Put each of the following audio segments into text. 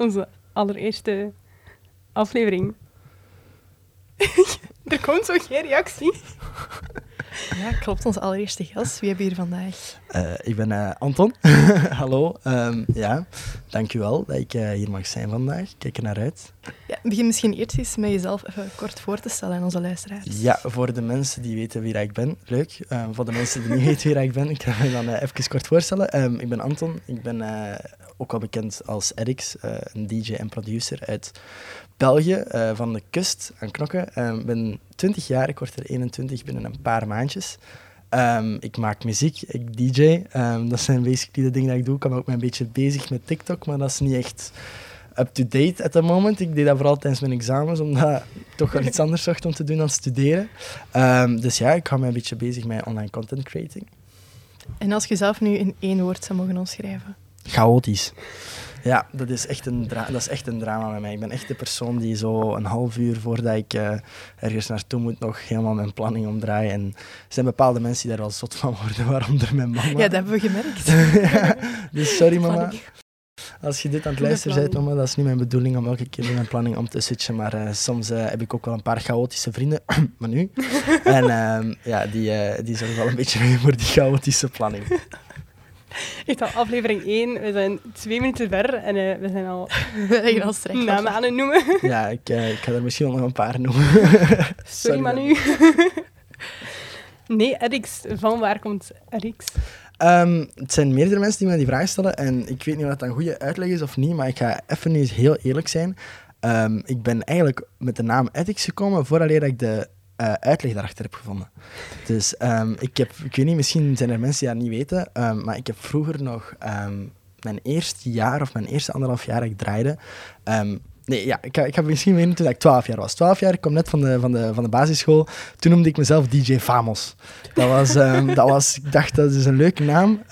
Onze allereerste aflevering. er komt zo geen reactie. Ja, klopt. Onze allereerste gast. Wie hebben we hier vandaag? Uh, ik ben uh, Anton. Hallo. Um, ja, dankjewel dat ik uh, hier mag zijn vandaag. Kijk er naar uit. Ja, begin misschien eerst eens met jezelf even kort voor te stellen aan onze luisteraars. Ja, voor de mensen die weten wie ik ben, leuk. Um, voor de mensen die niet weten wie ik ben, ik ga me dan even kort voorstellen. Um, ik ben Anton. Ik ben ook wel bekend als Erix, een DJ en producer uit België, uh, van de kust aan Knokken. Ik uh, ben 20 jaar, ik word er 21 binnen een paar maandjes. Um, ik maak muziek, ik DJ. Um, dat zijn basically de dingen die ik doe. Ik ben ook een beetje bezig met TikTok, maar dat is niet echt up-to-date at the moment. Ik deed dat vooral tijdens mijn examens, omdat ik toch wel iets anders zocht om te doen dan studeren. Um, dus ja, ik hou me een beetje bezig met online content creating. En als je zelf nu in één woord zou mogen omschrijven? Chaotisch. Ja, dat is, echt een dat is echt een drama bij mij. Ik ben echt de persoon die zo een half uur voordat ik uh, ergens naartoe moet nog helemaal mijn planning omdraai. En er zijn bepaalde mensen die daar wel zot van worden, waaronder mijn mama. Ja, dat hebben we gemerkt. ja, dus sorry mama. Als je dit aan het luisteren bent, mama, dat is niet mijn bedoeling om elke keer mijn planning om te switchen. Maar uh, soms uh, heb ik ook wel een paar chaotische vrienden, maar nu. en uh, ja, die, die zorgen wel een beetje mee voor die chaotische planning. Echt al aflevering 1, we zijn twee minuten ver en uh, we zijn al, we al namen aan het noemen. Ja, ik, uh, ik ga er misschien wel nog een paar noemen. Sorry, Sorry Manu. nee, Erix, van waar komt Erix? Um, het zijn meerdere mensen die me die vraag stellen en ik weet niet of dat een goede uitleg is of niet, maar ik ga even nu eens heel eerlijk zijn. Um, ik ben eigenlijk met de naam Ethics gekomen voordat ik de uh, uitleg daarachter heb gevonden. Dus um, ik heb, ik weet niet, misschien zijn er mensen die dat niet weten, um, maar ik heb vroeger nog um, mijn eerste jaar of mijn eerste anderhalf jaar dat ik draaide, Nee, ja, ik, ik heb misschien weten toen ik 12 jaar was. 12 jaar, ik kom net van de, van, de, van de basisschool. Toen noemde ik mezelf DJ Famos. Dat was, dat was, ik dacht dat is een leuke naam,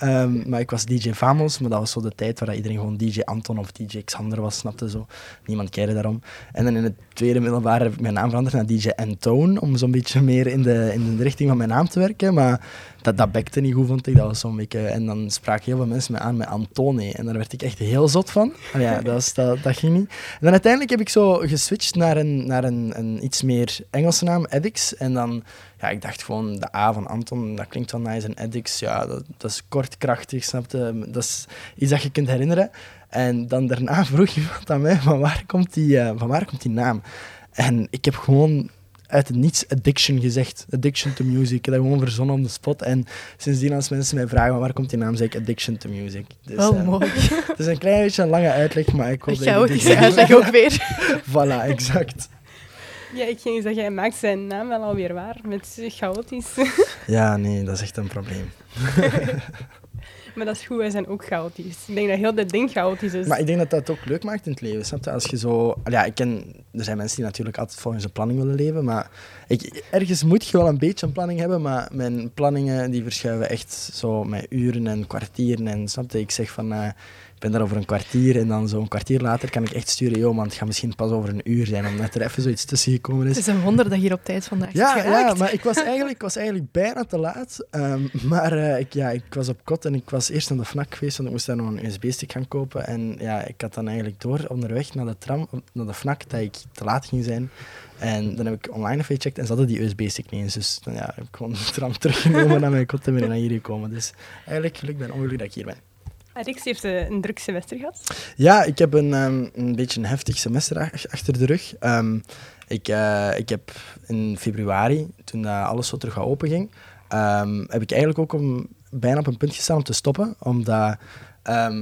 maar ik was DJ Famos. Maar dat was zo de tijd waar iedereen gewoon DJ Anton of DJ Xander was, snapte zo. Niemand keerde daarom. En dan in het tweede middelbaar heb ik mijn naam veranderd naar DJ Antone, om zo'n beetje meer in de, in de richting van mijn naam te werken. Maar dat, dat bekte niet goed, vond ik. Dat was zo'n beetje... En dan spraken heel veel mensen me aan met Antone. En daar werd ik echt heel zot van. Ja, dat, dat, dat ging niet. En dan uiteindelijk heb ik zo geswitcht naar een, naar een, een iets meer Engelse naam, Edix. En dan... Ja, ik dacht gewoon, de A van Anton, dat klinkt wel nice. En Edix, ja, dat, dat is kort, krachtig, snapte? Dat is iets dat je kunt herinneren. En dan daarna vroeg iemand aan mij, van waar komt die, uh, van waar komt die naam? En ik heb gewoon uit het niets addiction gezegd. Addiction to music. Ik heb dat gewoon verzonnen op de spot. En sindsdien als mensen mij vragen waar komt die naam, zeg ik addiction to music. Dus, Wel uh, mooi. Het is een klein beetje een lange uitleg, maar ik hoop dat Chaotische uitleg ook weer. voilà, exact. Ja, ik ging zeggen, hij maakt zijn naam wel alweer waar met chaotisch. ja, nee, dat is echt een probleem. Maar dat is goed, wij zijn ook chaotisch. Ik denk dat heel dit ding chaotisch is. Maar ik denk dat dat ook leuk maakt in het leven. Snap? Als je zo... Ja, ik ken... Er zijn mensen die natuurlijk altijd volgens een planning willen leven, maar ik, ergens moet je wel een beetje een planning hebben, maar mijn planningen die verschuiven echt zo met uren en kwartieren. En snap? Ik zeg van... Ik ben daar over een kwartier en dan zo'n kwartier later kan ik echt sturen, joh, man, het gaat misschien pas over een uur zijn, omdat er even zoiets tussen gekomen is. Het is een wonder dat je hier op tijd vandaag ja, Ja, maar ik was eigenlijk, ik was eigenlijk bijna te laat. Um, maar uh, ik, ja, ik was op kot en ik was eerst naar de FNAC geweest, want ik moest daar nog een USB-stick gaan kopen. En ja, ik had dan eigenlijk door onderweg naar de tram, naar de FNAC, dat ik te laat ging zijn. En dan heb ik online even gecheckt en ze hadden die USB-stick niet eens. Dus dan ja, heb ik gewoon de tram teruggenomen naar mijn kot en ben naar hier gekomen. Dus eigenlijk geluk ben ongeluk dat ik hier ben. Rix heeft eh, een druk semester gehad. Ja, ik heb een, um, een beetje een heftig semester achter de rug. Um, ik, uh, ik heb in februari, toen uh, alles zo terug open ging, um, heb ik eigenlijk ook om, bijna op een punt gestaan om te stoppen. Omdat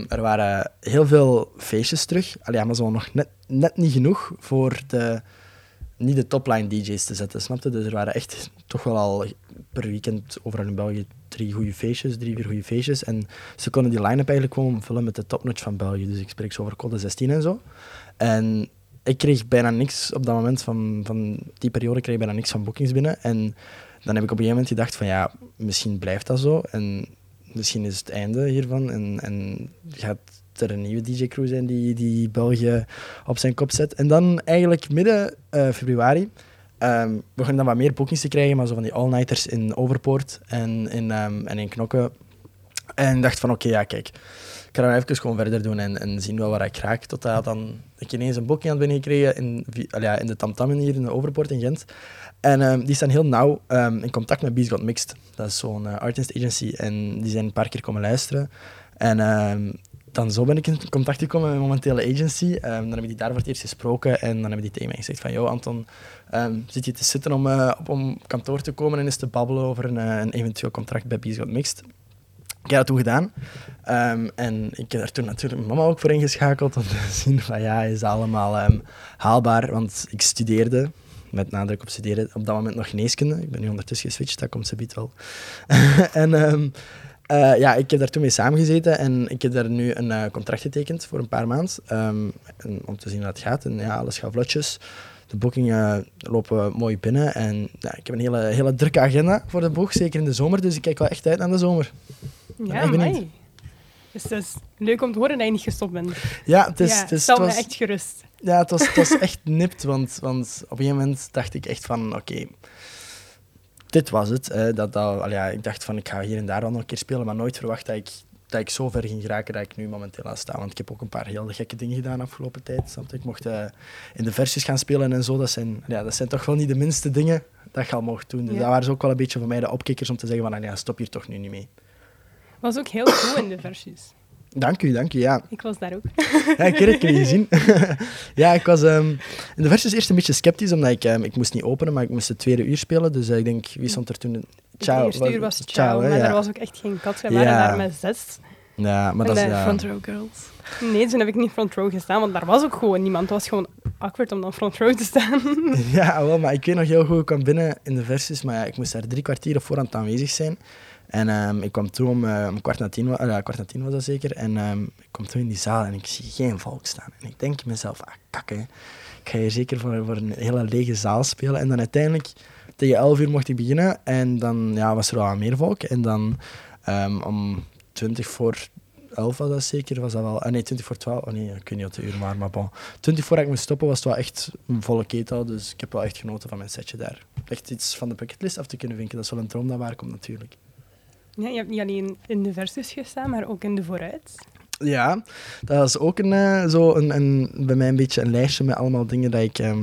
er waren heel veel feestjes terug. Allee, maar zo nog net, net niet genoeg voor de, niet de topline DJ's te zetten, snapte? Dus er waren echt toch wel al per weekend overal in België drie goede feestjes, drie, vier goede feestjes. En ze konden die line-up eigenlijk gewoon vullen met de topnotch van België. Dus ik spreek zo over code 16 en zo. En ik kreeg bijna niks op dat moment van, van die periode, kreeg ik bijna niks van boekings binnen. En dan heb ik op een gegeven moment gedacht van ja, misschien blijft dat zo. En misschien is het einde hiervan. En, en gaat er een nieuwe DJ-crew zijn die, die België op zijn kop zet. En dan eigenlijk midden uh, februari Um, we begonnen dan wat meer boekings te krijgen, maar zo van die all-nighters in Overpoort en in, um, en in Knokken. En dacht van, oké, ja, kijk. Ik ga dan even gewoon verder doen en, en zien wel waar ik raak. Totdat dan ik ineens een boekje had binnengekregen in, vi- allee, ja, in de Tamtam hier in de Overpoort in Gent. En ehm, die staan heel nauw ehm, in contact met Bees Got Mixed. Dat is zo'n eh, artist agency en die zijn een paar keer komen luisteren. En ehm, dan zo ben ik in contact gekomen met mijn momentele agency. Ehm, dan hebben die daar voor het eerst gesproken en dan hebben die tegen mij gezegd van... Yo, Anton, ehm, zit je te zitten om eh, op om kantoor te komen en eens te babbelen over een, eh, een eventueel contract bij Bees Mixed? Ik heb dat toen gedaan. Ehm, en ik heb daar toen natuurlijk mijn mama ook voor ingeschakeld om te zien van ja, is dat allemaal haalbaar? Want ik studeerde, met nadruk op studeren, op dat moment nog geneeskunde. Ik ben nu ondertussen geswitcht, dat komt ze biedt wel. en eh, ja, ik heb daar toen mee samengezeten en ik heb daar nu een eh, contract getekend voor een paar maanden. ehm, om te zien hoe het gaat. En ja, alles gaat vlotjes. De boekingen lopen mooi binnen en ja, ik heb een hele, hele drukke agenda voor de boeg, zeker in de zomer. Dus ik kijk wel echt uit naar de zomer. Ja, amai. Dus het is leuk om te horen dat je niet gestopt bent. Ja, het is, ja, het is, het me was, echt gerust. ja, het was, het was echt nipt, want, want op een gegeven moment dacht ik echt van, oké, dit was het. hè, dat, dat, al ja, ik dacht van, ik ga hier en daar wel nog een keer spelen, maar nooit verwacht dat ik, dat ik zo ver ging geraken dat ik nu momenteel aan sta. Want ik heb ook een paar heel gekke dingen gedaan de afgelopen tijd. Ik mocht eh, in de versies gaan spelen en zo. Dat zijn, ja, dat zijn toch wel niet de minste dingen dat je al mocht doen. Dus Ja. dat waren ze ook wel een beetje voor mij de opkikkers om te zeggen van, ja, stop hier toch nu niet mee. was ook heel goed in de versies. Dank u, dank u, ja. Ik was daar ook. Ja, ik heb het niet gezien. ja, ik was ehm, in de versus eerst een beetje sceptisch, omdat ik, ehm, ik moest niet openen, maar ik moest het tweede uur spelen. Dus eh, ik denk, wie stond er toen? Het Ciao. eerste uur was ciao, hè, maar ja. daar was ook echt geen kat. We waren daar met zes. Ja, maar En dat is... Ja. Front row girls. Nee, toen heb ik niet front row gestaan, want daar was ook gewoon niemand. Het was gewoon awkward om dan front row te staan. ja, wel, maar ik weet nog heel goed, ik kwam binnen in de versus, maar ja, ik moest daar drie kwartier op voorhand aanwezig zijn. En ehm, ik kwam toen om, eh, om kwart na tien, ja, kwart na tien was dat zeker. En ehm, ik kom toen in die zaal en ik zie geen volk staan. En ik denk mezelf, ah kak. Ik ga hier zeker voor, een hele lege zaal spelen. En dan uiteindelijk, tegen 11 uur mocht ik beginnen. En dan ja, was er wel meer volk. En dan ehm, om 20 voor 11 was dat zeker, was dat wel... Ah nee, 20 voor 12. Oh nee, ik weet niet wat de uur maar, maar bon. 20 voor ik moest stoppen was het wel echt een volle ketel. Dus ik heb wel echt genoten van mijn setje daar. Echt iets van de bucketlist af te kunnen vinken. Dat is wel een droom dat waar komt natuurlijk. Ja, je hebt niet alleen in de versus gestaan, maar ook in de vooruit. Ja, dat is ook een, eh, zo een, een, bij mij een beetje een lijstje met allemaal dingen dat ik, ehm,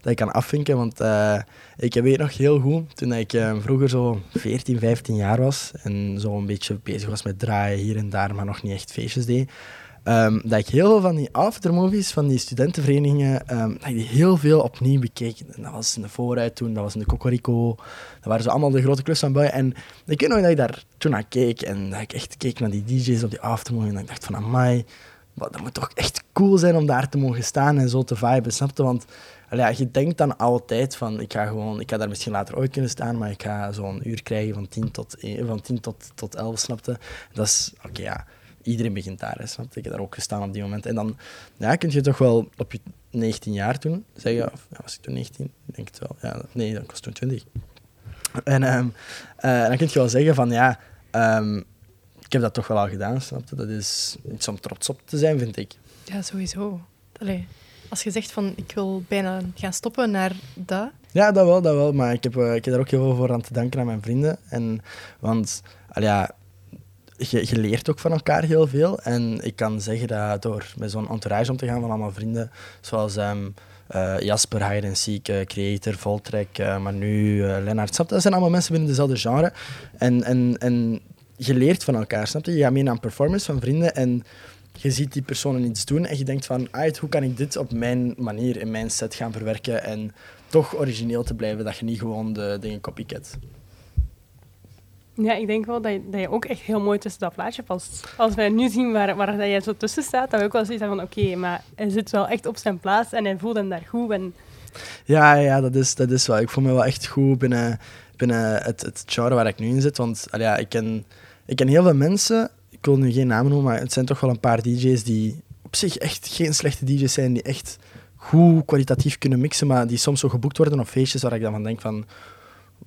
dat ik kan afvinken. Want eh, ik weet nog heel goed, toen ik ehm, vroeger zo 14, 15 jaar was en zo een beetje bezig was met draaien hier en daar, maar nog niet echt feestjes deed, ehm, dat ik heel veel van die aftermovies van die studentenverenigingen, ehm, dat ik die heel veel opnieuw bekeek. En dat was in de vooruit toen, dat was in de Cocorico, dat waren zo allemaal de grote klussen van buiten. En ik weet nog dat ik daar toen naar keek en dat ik echt keek naar die DJ's op die aftermovie en dat ik dacht van, amai, dat moet toch echt cool zijn om daar te mogen staan en zo te viben, snap je? Want ja, je denkt dan altijd van, ik ga gewoon, ik ga daar misschien later ooit kunnen staan, maar ik ga zo'n uur krijgen van 10 tot, eh, van 10 tot, tot 11, snapte? Dat is, oké, ja, iedereen begint daar, hè, snap je? Ik heb daar ook gestaan op die moment. En dan ja, kun je toch wel op je 19 jaar toen zeggen, of ja, was ik toen 19? Ik denk het wel. Ja, nee, ik was toen 20. En ehm, eh, dan kun je wel zeggen van, ja, ehm, ik heb dat toch wel al gedaan, snap je? Dat is iets om trots op te zijn, vind ik. Ja, sowieso. Allee, als je zegt van ik wil bijna gaan stoppen naar dat. Ja, dat wel, dat wel. Maar ik heb, eh, ik heb daar ook heel veel voor aan te danken aan mijn vrienden. En, want al ja, je, leert ook van elkaar heel veel. En ik kan zeggen dat door met zo'n entourage om te gaan van allemaal vrienden, zoals ehm, eh, Jasper, Hide and Seek, eh, Creator, Voltrek, Manu, eh Lennart, snap? Dat zijn allemaal mensen binnen dezelfde genre. En, en, en je leert van elkaar, snap je? Je gaat mee naar een performance van vrienden en je ziet die personen iets doen en je denkt van, "Aight, hoe kan ik dit op mijn manier, in mijn set gaan verwerken en toch origineel te blijven, dat je niet gewoon de dingen copycat. Ja, ik denk wel dat je, dat je ook echt heel mooi tussen dat plaatje past. Als wij nu zien waar, waar dat jij zo tussen staat, dan we ook wel zoiets van oké, maar hij zit wel echt op zijn plaats en hij voelt hem daar goed. En Ja, ja dat, is, dat is wel. Ik voel me wel echt goed binnen, binnen het, het genre waar ik nu in zit. Want ja, ik, ken, ik ken heel veel mensen, ik wil nu geen namen noemen, maar het zijn toch wel een paar DJ's die op zich echt geen slechte DJ's zijn, die echt goed kwalitatief kunnen mixen, maar die soms zo geboekt worden op feestjes waar ik dan van denk van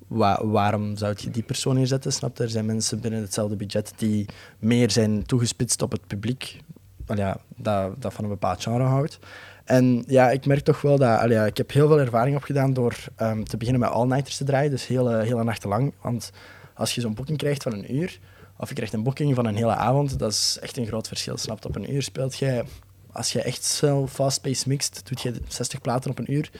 wa- waarom zou je die persoon neerzetten? Snap? Er zijn mensen binnen hetzelfde budget die meer zijn toegespitst op het publiek, Wel ja, dat, dat van een bepaald genre houdt. En ja, ik merk toch wel dat... ik heb heel veel ervaring opgedaan door ehm, te beginnen met all-nighters te draaien, dus hele, hele nachten lang. Want als je zo'n boeking krijgt van een uur, of je krijgt een boeking van een hele avond. Dat is echt een groot verschil. Op een uur speelt jij, als je echt snel fast-paced mixt, doet je 60 platen op een uur.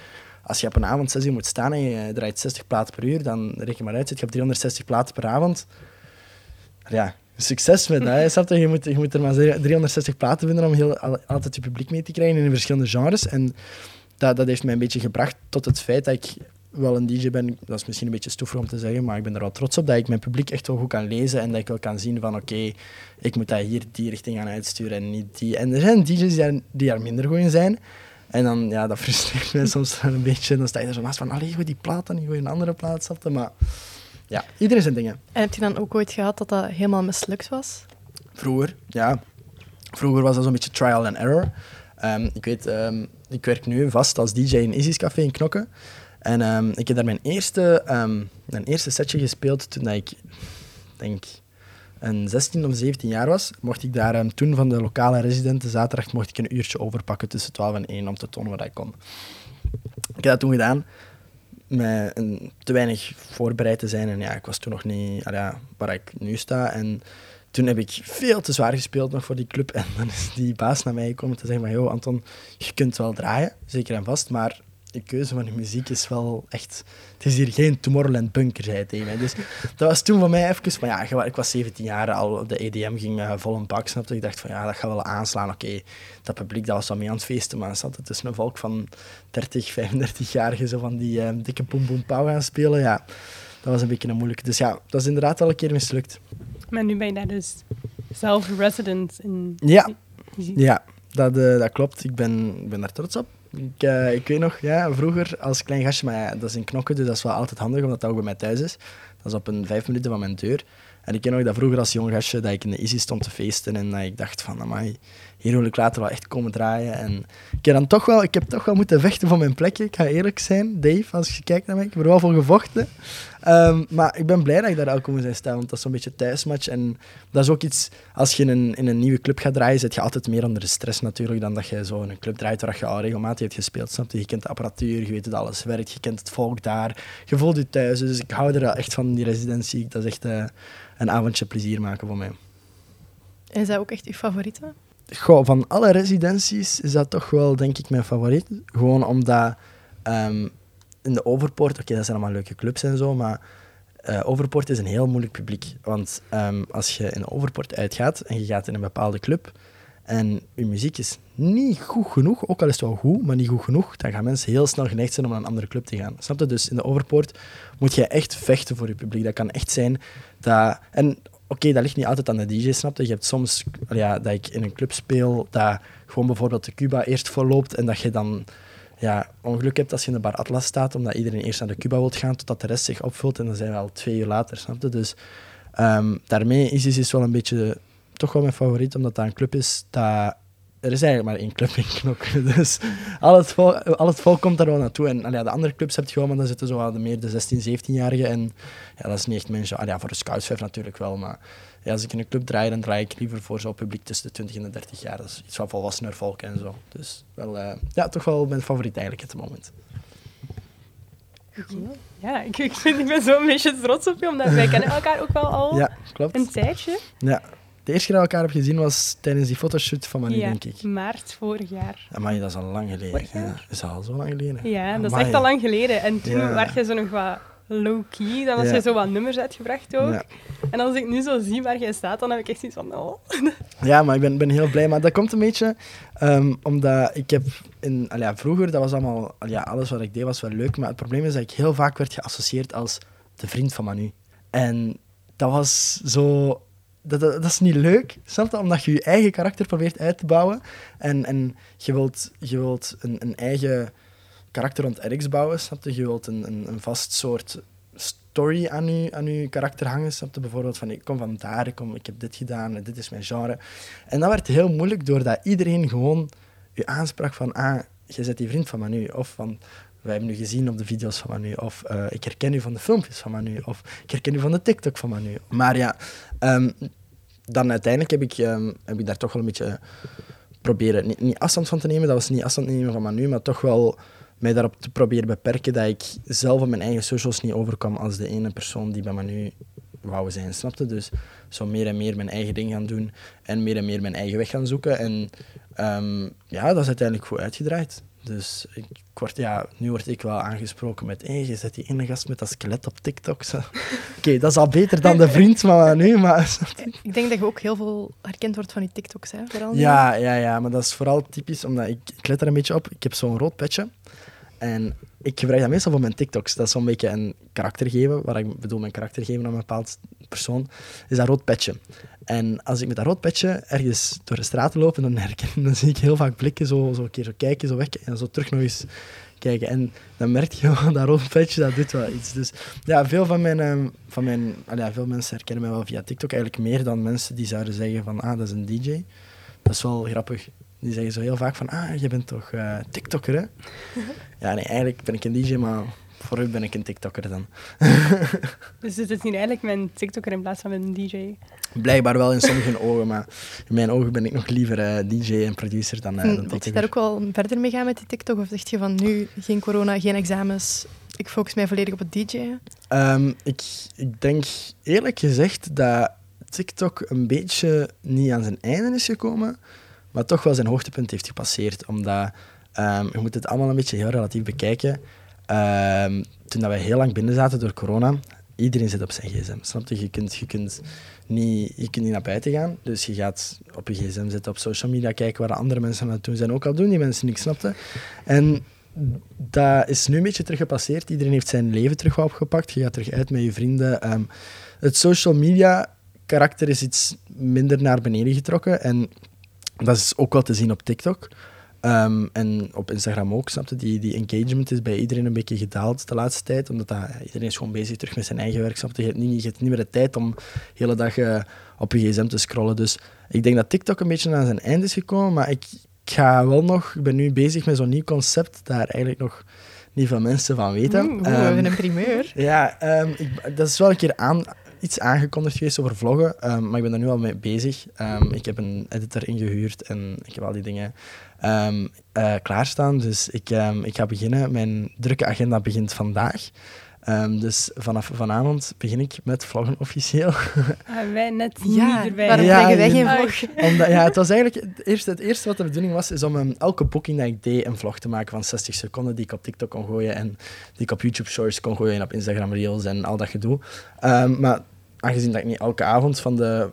Als je op een avond 6 uur moet staan en je draait 60 platen per uur, dan reken maar uit, je op 360 platen per avond. Ja, succes met dat. je? Je, moet, je moet er maar 360 platen vinden om heel, al- altijd je publiek mee te krijgen in verschillende genres. En dat, dat heeft mij een beetje gebracht tot het feit dat ik wel een DJ ben. Dat is misschien een beetje stoefig om te zeggen, maar ik ben er wel trots op dat ik mijn publiek echt wel goed kan lezen en dat ik wel kan zien van oké, ik moet dat hier die richting gaan uitsturen en niet die. En er zijn DJ's die daar, die daar minder goed in zijn. En dan, ja, dat frustreert mij soms een beetje. Dan sta je er zo naast van, allee, die plaat dan, gooi een andere plaat. je? Maar ja, iedereen zijn dingen. En heb je dan ook ooit gehad dat dat helemaal mislukt was? Vroeger, ja. Vroeger was dat zo'n beetje trial and error. Ehm, ik weet, ehm, ik werk nu vast als DJ in Isis Café in Knokke. En ehm, ik heb daar mijn eerste, mijn eerste setje gespeeld toen ik, denk, een 16 of 17 jaar was. Mocht ik daar ehm, toen van de lokale residenten zaterdag mocht ik een uurtje overpakken tussen 12 en 1 om te tonen wat ik kon. Ik heb dat toen gedaan met een, te weinig voorbereid te zijn. En ja, ik was toen nog niet ah ja, waar ik nu sta. En toen heb ik veel te zwaar gespeeld nog voor die club. En dan is die baas naar mij gekomen te zeggen van... Yo, Anton, je kunt wel draaien, zeker en vast, maar je keuze van je muziek is wel echt... Het is hier geen Tomorrowland bunker, zei hij tegen mij. Dus dat was toen voor mij even van... Ja, ik was 17 jaar, al de EDM ging eh, vol een bak, snapte. Ik dacht van, ja, dat gaat wel aanslaan. Oké, dat publiek, dat was wel mee aan het feesten, maar zat het tussen een volk van 30, 35-jarigen zo van die eh, dikke boom boom pauw gaan spelen. Ja, dat was een beetje een moeilijke. Dus ja, dat is inderdaad al een keer mislukt. Maar nu ben je daar dus zelf resident in. Ja. Ja, dat, eh, dat klopt. Ik ben, ik ben daar trots op. Ik, eh, ik weet nog, ja, vroeger als klein gastje, maar ja, dat is in knokken, dus dat is wel altijd handig, omdat dat ook bij mij thuis is. Dat is op een vijf minuten van mijn deur. En ik ken nog dat vroeger als jong gastje, dat ik in de Easy stond te feesten en dat ik dacht van, amai, hier wil ik later wel echt komen draaien. En ik heb, dan toch wel, ik heb toch wel moeten vechten voor mijn plekje. Ik ga eerlijk zijn, Dave, als je kijkt naar mij, ik heb er wel voor gevochten. Ehm, maar ik ben blij dat ik daar elke zijn sta, want dat is zo'n beetje thuismatch. En dat is ook iets, als je in een, in een nieuwe club gaat draaien, zit je altijd meer onder de stress natuurlijk dan dat je zo in een club draait waar je al regelmatig hebt gespeeld. Snap je? Je kent de apparatuur, je weet hoe alles werkt, je kent het volk daar, je voelt je thuis. Dus ik hou er wel echt van, die residentie. Dat is echt eh, een avondje plezier maken voor mij. En is dat ook echt uw favoriete? Van alle residenties is dat toch wel, denk ik, mijn favoriet. Gewoon omdat ehm, in de Overpoort, oké, dat zijn allemaal leuke clubs en zo, maar eh, Overpoort is een heel moeilijk publiek. Want ehm, als je in Overpoort uitgaat en je gaat in een bepaalde club en je muziek is niet goed genoeg, ook al is het wel goed, maar niet goed genoeg, dan gaan mensen heel snel geneigd zijn om naar een andere club te gaan. Snap je? Dus in de Overpoort moet je echt vechten voor je publiek. Dat kan echt zijn dat... En oké, dat ligt niet altijd aan de DJ, snap je? Je hebt soms ja, dat ik in een club speel, dat gewoon bijvoorbeeld de Cuba eerst voorloopt en dat je dan ja, ongeluk hebt als je in de bar Atlas staat, omdat iedereen eerst naar de Cuba wil gaan, totdat de rest zich opvult en dan zijn we al twee uur later, snap je? Dus ehm, daarmee is Isis wel een beetje toch wel mijn favoriet, omdat dat een club is dat... Er is eigenlijk maar één club in Knok, dus al het volk, al het volk komt daar wel naartoe. En allee, de andere clubs heb je gewoon, maar dan zitten zo wel de meer de 16, 17-jarigen. En ja, dat is niet echt ja, voor de scoutsvijf natuurlijk wel, maar ja, als ik in een club draai, dan draai ik liever voor zo'n publiek tussen de 20 en de 30 jaar. Dat is iets wat volwassener volk en zo. Dus wel, eh, ja, toch wel mijn favoriet eigenlijk op het moment. Ja, ik, ik ben zo een beetje trots op je, omdat wij kennen elkaar ook wel al Ja, klopt. een tijdje. Ja. De eerste keer dat we elkaar hebben gezien was tijdens die fotoshoot van Manu, ja, denk ik. maart vorig jaar. Amai, dat is al lang geleden. Ja, is dat al zo lang geleden? Ja, dat is echt al lang geleden. En toen Ja. werd je zo nog wat low-key, dan was Ja. je zo wat nummers uitgebracht ook. Ja. En als ik nu zo zie waar jij staat, dan heb ik echt zoiets van, oh. Ja, maar ik ben, ben heel blij. Maar dat komt een beetje ehm, omdat ik heb in, al ja, vroeger, dat was allemaal, al ja, alles wat ik deed was wel leuk. Maar het probleem is dat ik heel vaak werd geassocieerd als de vriend van Manu. En dat was zo. Dat, dat, is niet leuk, snap je? Omdat je je eigen karakter probeert uit te bouwen. En, en je wilt, je wilt een, een eigen karakter rond Erics bouwen, snap je? Je wilt een, een, vast soort story aan je, aan je karakter hangen, snap je? Bijvoorbeeld van, ik kom van daar, ik, kom, ik heb dit gedaan, dit is mijn genre. En dat werd heel moeilijk, doordat iedereen gewoon je aansprak van, ah, jij bent die vriend van Manu, of van... Wij hebben u gezien op de video's van Manu. Of eh, ik herken u van de filmpjes van Manu. Of ik herken u van de TikTok van Manu. Maar ja, ehm, dan uiteindelijk heb ik, ehm, heb ik daar toch wel een beetje proberen, niet, afstand van te nemen, dat was niet afstand nemen van Manu, maar toch wel mij daarop te proberen beperken dat ik zelf op mijn eigen socials niet overkwam als de ene persoon die bij Manu wouden zijn, snapte? Dus zo meer en meer mijn eigen ding gaan doen en meer en meer mijn eigen weg gaan zoeken. En ehm, ja, dat is uiteindelijk goed uitgedraaid. Dus ik word, ja, nu word ik wel aangesproken met hey, je zet die ene gast met dat skelet op TikTok. Oké, dat is al beter dan de vriend van nu, maar... Ik denk dat je ook heel veel herkend wordt van die TikToks, hè? Vooral. Ja, ja, ja, maar dat is vooral typisch, omdat ik, ik let er een beetje op. Ik heb zo'n rood petje. En ik gebruik dat meestal voor mijn TikToks. Dat is zo'n beetje een karakter geven, waar ik bedoel mijn karakter geven aan een bepaald persoon, is dat rood petje. En als ik met dat rood petje ergens door de straat loop, dan, herken, dan zie ik heel vaak blikken, zo, zo een keer zo kijken, zo weg, en zo terug nog eens kijken. En dan merk je gewoon dat rood petje, dat doet wel iets. Dus ja, veel van mijn, ehm, van mijn ja, veel mensen herkennen mij wel via TikTok, eigenlijk meer dan mensen die zouden zeggen van, ah, dat is een DJ. Dat is wel grappig. Die zeggen zo heel vaak van, ah, je bent toch eh, TikToker, hè? ja, nee, eigenlijk ben ik een DJ, maar voor u ben ik een TikToker dan. Dus het is hier eigenlijk mijn TikToker in plaats van mijn DJ. Blijkbaar wel in sommige ogen, maar in mijn ogen ben ik nog liever eh, DJ en producer dan, uh, dan Hm, Wil je TikToker. daar ook wel verder mee gaan met die TikTok? Of zeg je van nu geen corona, geen examens, ik focus mij volledig op het DJ'en? Ehm, ik, ik denk eerlijk gezegd dat TikTok een beetje niet aan zijn einde is gekomen, maar toch wel zijn hoogtepunt heeft gepasseerd. Omdat ehm, je moet het allemaal een beetje heel relatief bekijken. Ehm, toen dat wij heel lang binnen zaten door corona, iedereen zit op zijn gsm. Snap je? Je kunt, je, kunt niet, je kunt niet naar buiten gaan, dus je gaat op je gsm zitten, op social media kijken waar de andere mensen aan het doen zijn. Ook al doen die mensen niks, snapte. En dat is nu een beetje terug gepasseerd. Iedereen heeft zijn leven terug opgepakt. Je gaat terug uit met je vrienden. Ehm, het social media karakter is iets minder naar beneden getrokken. En dat is ook wel te zien op TikTok. Ehm, en op Instagram ook, snapte die, die engagement is bij iedereen een beetje gedaald de laatste tijd. Omdat dat, iedereen is gewoon bezig terug met zijn eigen werk. Snapte? Je, hebt niet, je hebt niet meer de tijd om de hele dag eh, op je gsm te scrollen. Dus ik denk dat TikTok een beetje aan zijn eind is gekomen. Maar ik, ik ga wel nog... Ik ben nu bezig met zo'n nieuw concept daar eigenlijk nog niet veel mensen van weten. Oeh, we Ehm, hebben een primeur. ja, ehm, ik, dat is wel een keer aan, iets aangekondigd geweest over vloggen, maar ik ben daar nu al mee bezig. Ik heb een editor ingehuurd en ik heb al die dingen ehm, eh, klaarstaan. Dus ik, ehm, ik ga beginnen. Mijn drukke agenda begint vandaag. Ehm, dus vanaf vanavond begin ik met vloggen officieel. Ah, wij net Ja, niet erbij. waarom Ja, krijgen wij je- geen Ah, vlog? Omdat, ja, het was eigenlijk het eerste, het eerste wat de bedoeling was, is om um, elke boeking dat ik deed een vlog te maken van 60 seconden die ik op TikTok kon gooien en die ik op YouTube Shorts kon gooien en op Instagram Reels en al dat gedoe. Ehm, maar aangezien dat ik niet elke avond van de,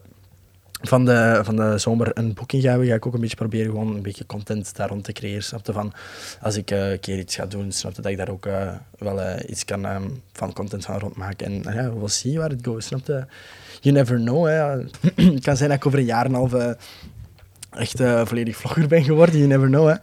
van de, van de zomer een boeking ga hebben, ga ik ook een beetje proberen gewoon een beetje content daar rond te creëren. Snapte van, als ik eh, een keer iets ga doen, snapte dat ik daar ook eh, wel eh, iets kan ehm, van content van rondmaken. En nou ja, we'll see waar het goes, snapte? You never know, hè. het kan zijn dat ik over een jaar en een half... echt volledig vlogger ben geworden, you never know. Hè.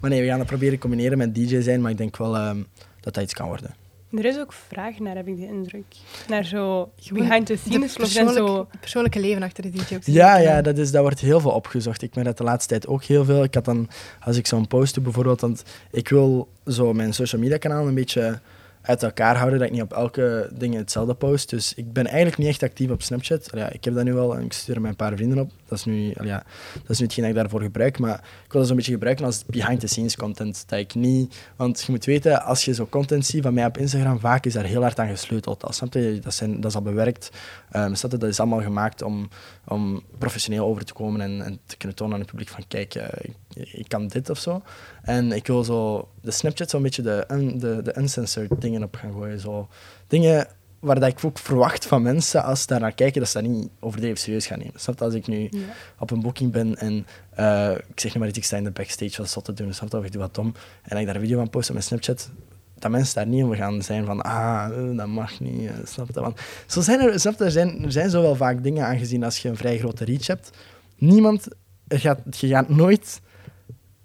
Maar nee, we gaan het proberen combineren met DJ zijn, maar ik denk wel ehm, dat dat iets kan worden. Er is ook vraag naar, heb ik de indruk. Naar zo behind the scenes en persoonlijk, zo. persoonlijke leven achter de DJ. Ja, ja dat, is, dat wordt heel veel opgezocht. Ik merk dat de laatste tijd ook heel veel. Ik had dan, als ik zo'n post doe bijvoorbeeld, want ik wil zo mijn social media kanaal een beetje uit elkaar houden, dat ik niet op elke ding hetzelfde post. Dus ik ben eigenlijk niet echt actief op Snapchat. Ja, ik heb dat nu wel en ik stuur er mijn paar vrienden op. Dat is nu, ja, dat is nu hetgeen dat ik daarvoor gebruik. Maar ik wil dat zo'n beetje gebruiken als behind-the-scenes content. Dat ik niet... Want je moet weten, als je zo content ziet van mij op Instagram, vaak is daar heel hard aan gesleuteld. Je? Dat, zijn, dat is al bewerkt. Um? Dat is allemaal gemaakt om, om professioneel over te komen en, en te kunnen tonen aan het publiek van kijk, eh, ik, kan dit of zo. En ik wil zo de Snapchat zo'n beetje de, de, de uncensored dingen op gaan gooien. Zo. Dingen waar dat ik ook verwacht van mensen als ze daar naar kijken, dat ze dat niet overdreven serieus gaan nemen. Snap? Als ik nu Ja. op een booking ben en eh, ik zeg nu maar iets, ik sta in de backstage wat zot te doen, snap? Of ik doe wat dom. En dat ik daar een video van post op mijn Snapchat, dat mensen daar niet over gaan zijn van, ah, eh, dat mag niet, eh, snap je? Want zo zijn er, snap er zijn, er zijn zo wel vaak dingen aangezien als je een vrij grote reach hebt. Niemand, er gaat, je gaat nooit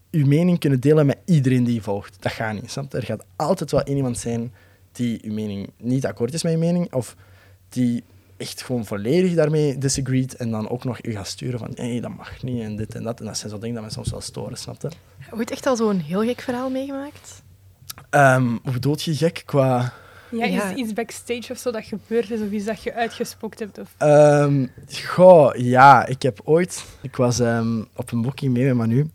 je mening kunnen delen met iedereen die je volgt. Dat gaat niet, snap je? Er gaat altijd wel één iemand zijn die je mening niet akkoord is met je mening, of die echt gewoon volledig daarmee disagreed en dan ook nog u gaat sturen van hé, dat mag niet en dit en dat. En dat zijn zo dingen dat me soms wel storen, snap je? Ooit echt al zo'n heel gek verhaal meegemaakt? Ehm, hoe bedoel je gek qua... Ja, Ja. Is iets backstage of zo dat gebeurd is, of iets dat je uitgespookt hebt? Of... Ehm, goh, ja, ik heb ooit... Ik was ehm, op een booking mee met Manu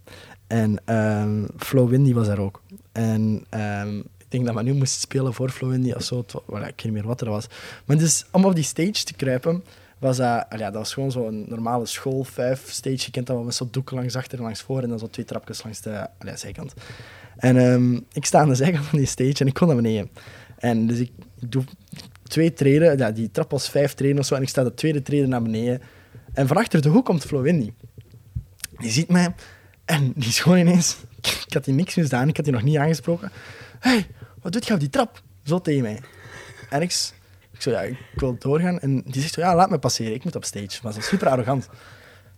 en ehm Flo Windy was daar ook. En ehm, denk dat Manu moest spelen voor Flo Windy of zo. Ik weet niet meer wat er was. Maar dus, om op die stage te kruipen, was dat, ja, dat was gewoon zo'n normale school, vijf stage. Je kent dat wel met zo'n doeken langs achter en langs voor en dan zo twee trapjes langs de zijkant. En ehm, ik sta aan de zijkant van die stage en ik kon naar beneden. En dus ik, doe twee treden, ja, die trap was vijf treden of zo, en ik sta de tweede treden naar beneden. En van achter de hoek komt Flo Windy. Die ziet mij en die is gewoon ineens... Ik had die niks misdaan, ik had die nog niet aangesproken. hey, wat doet je die trap? Zo tegen mij. En ik, ik ja, ik wil doorgaan. En die zegt zo, ja, laat me passeren, ik moet op stage. Maar ze was super arrogant.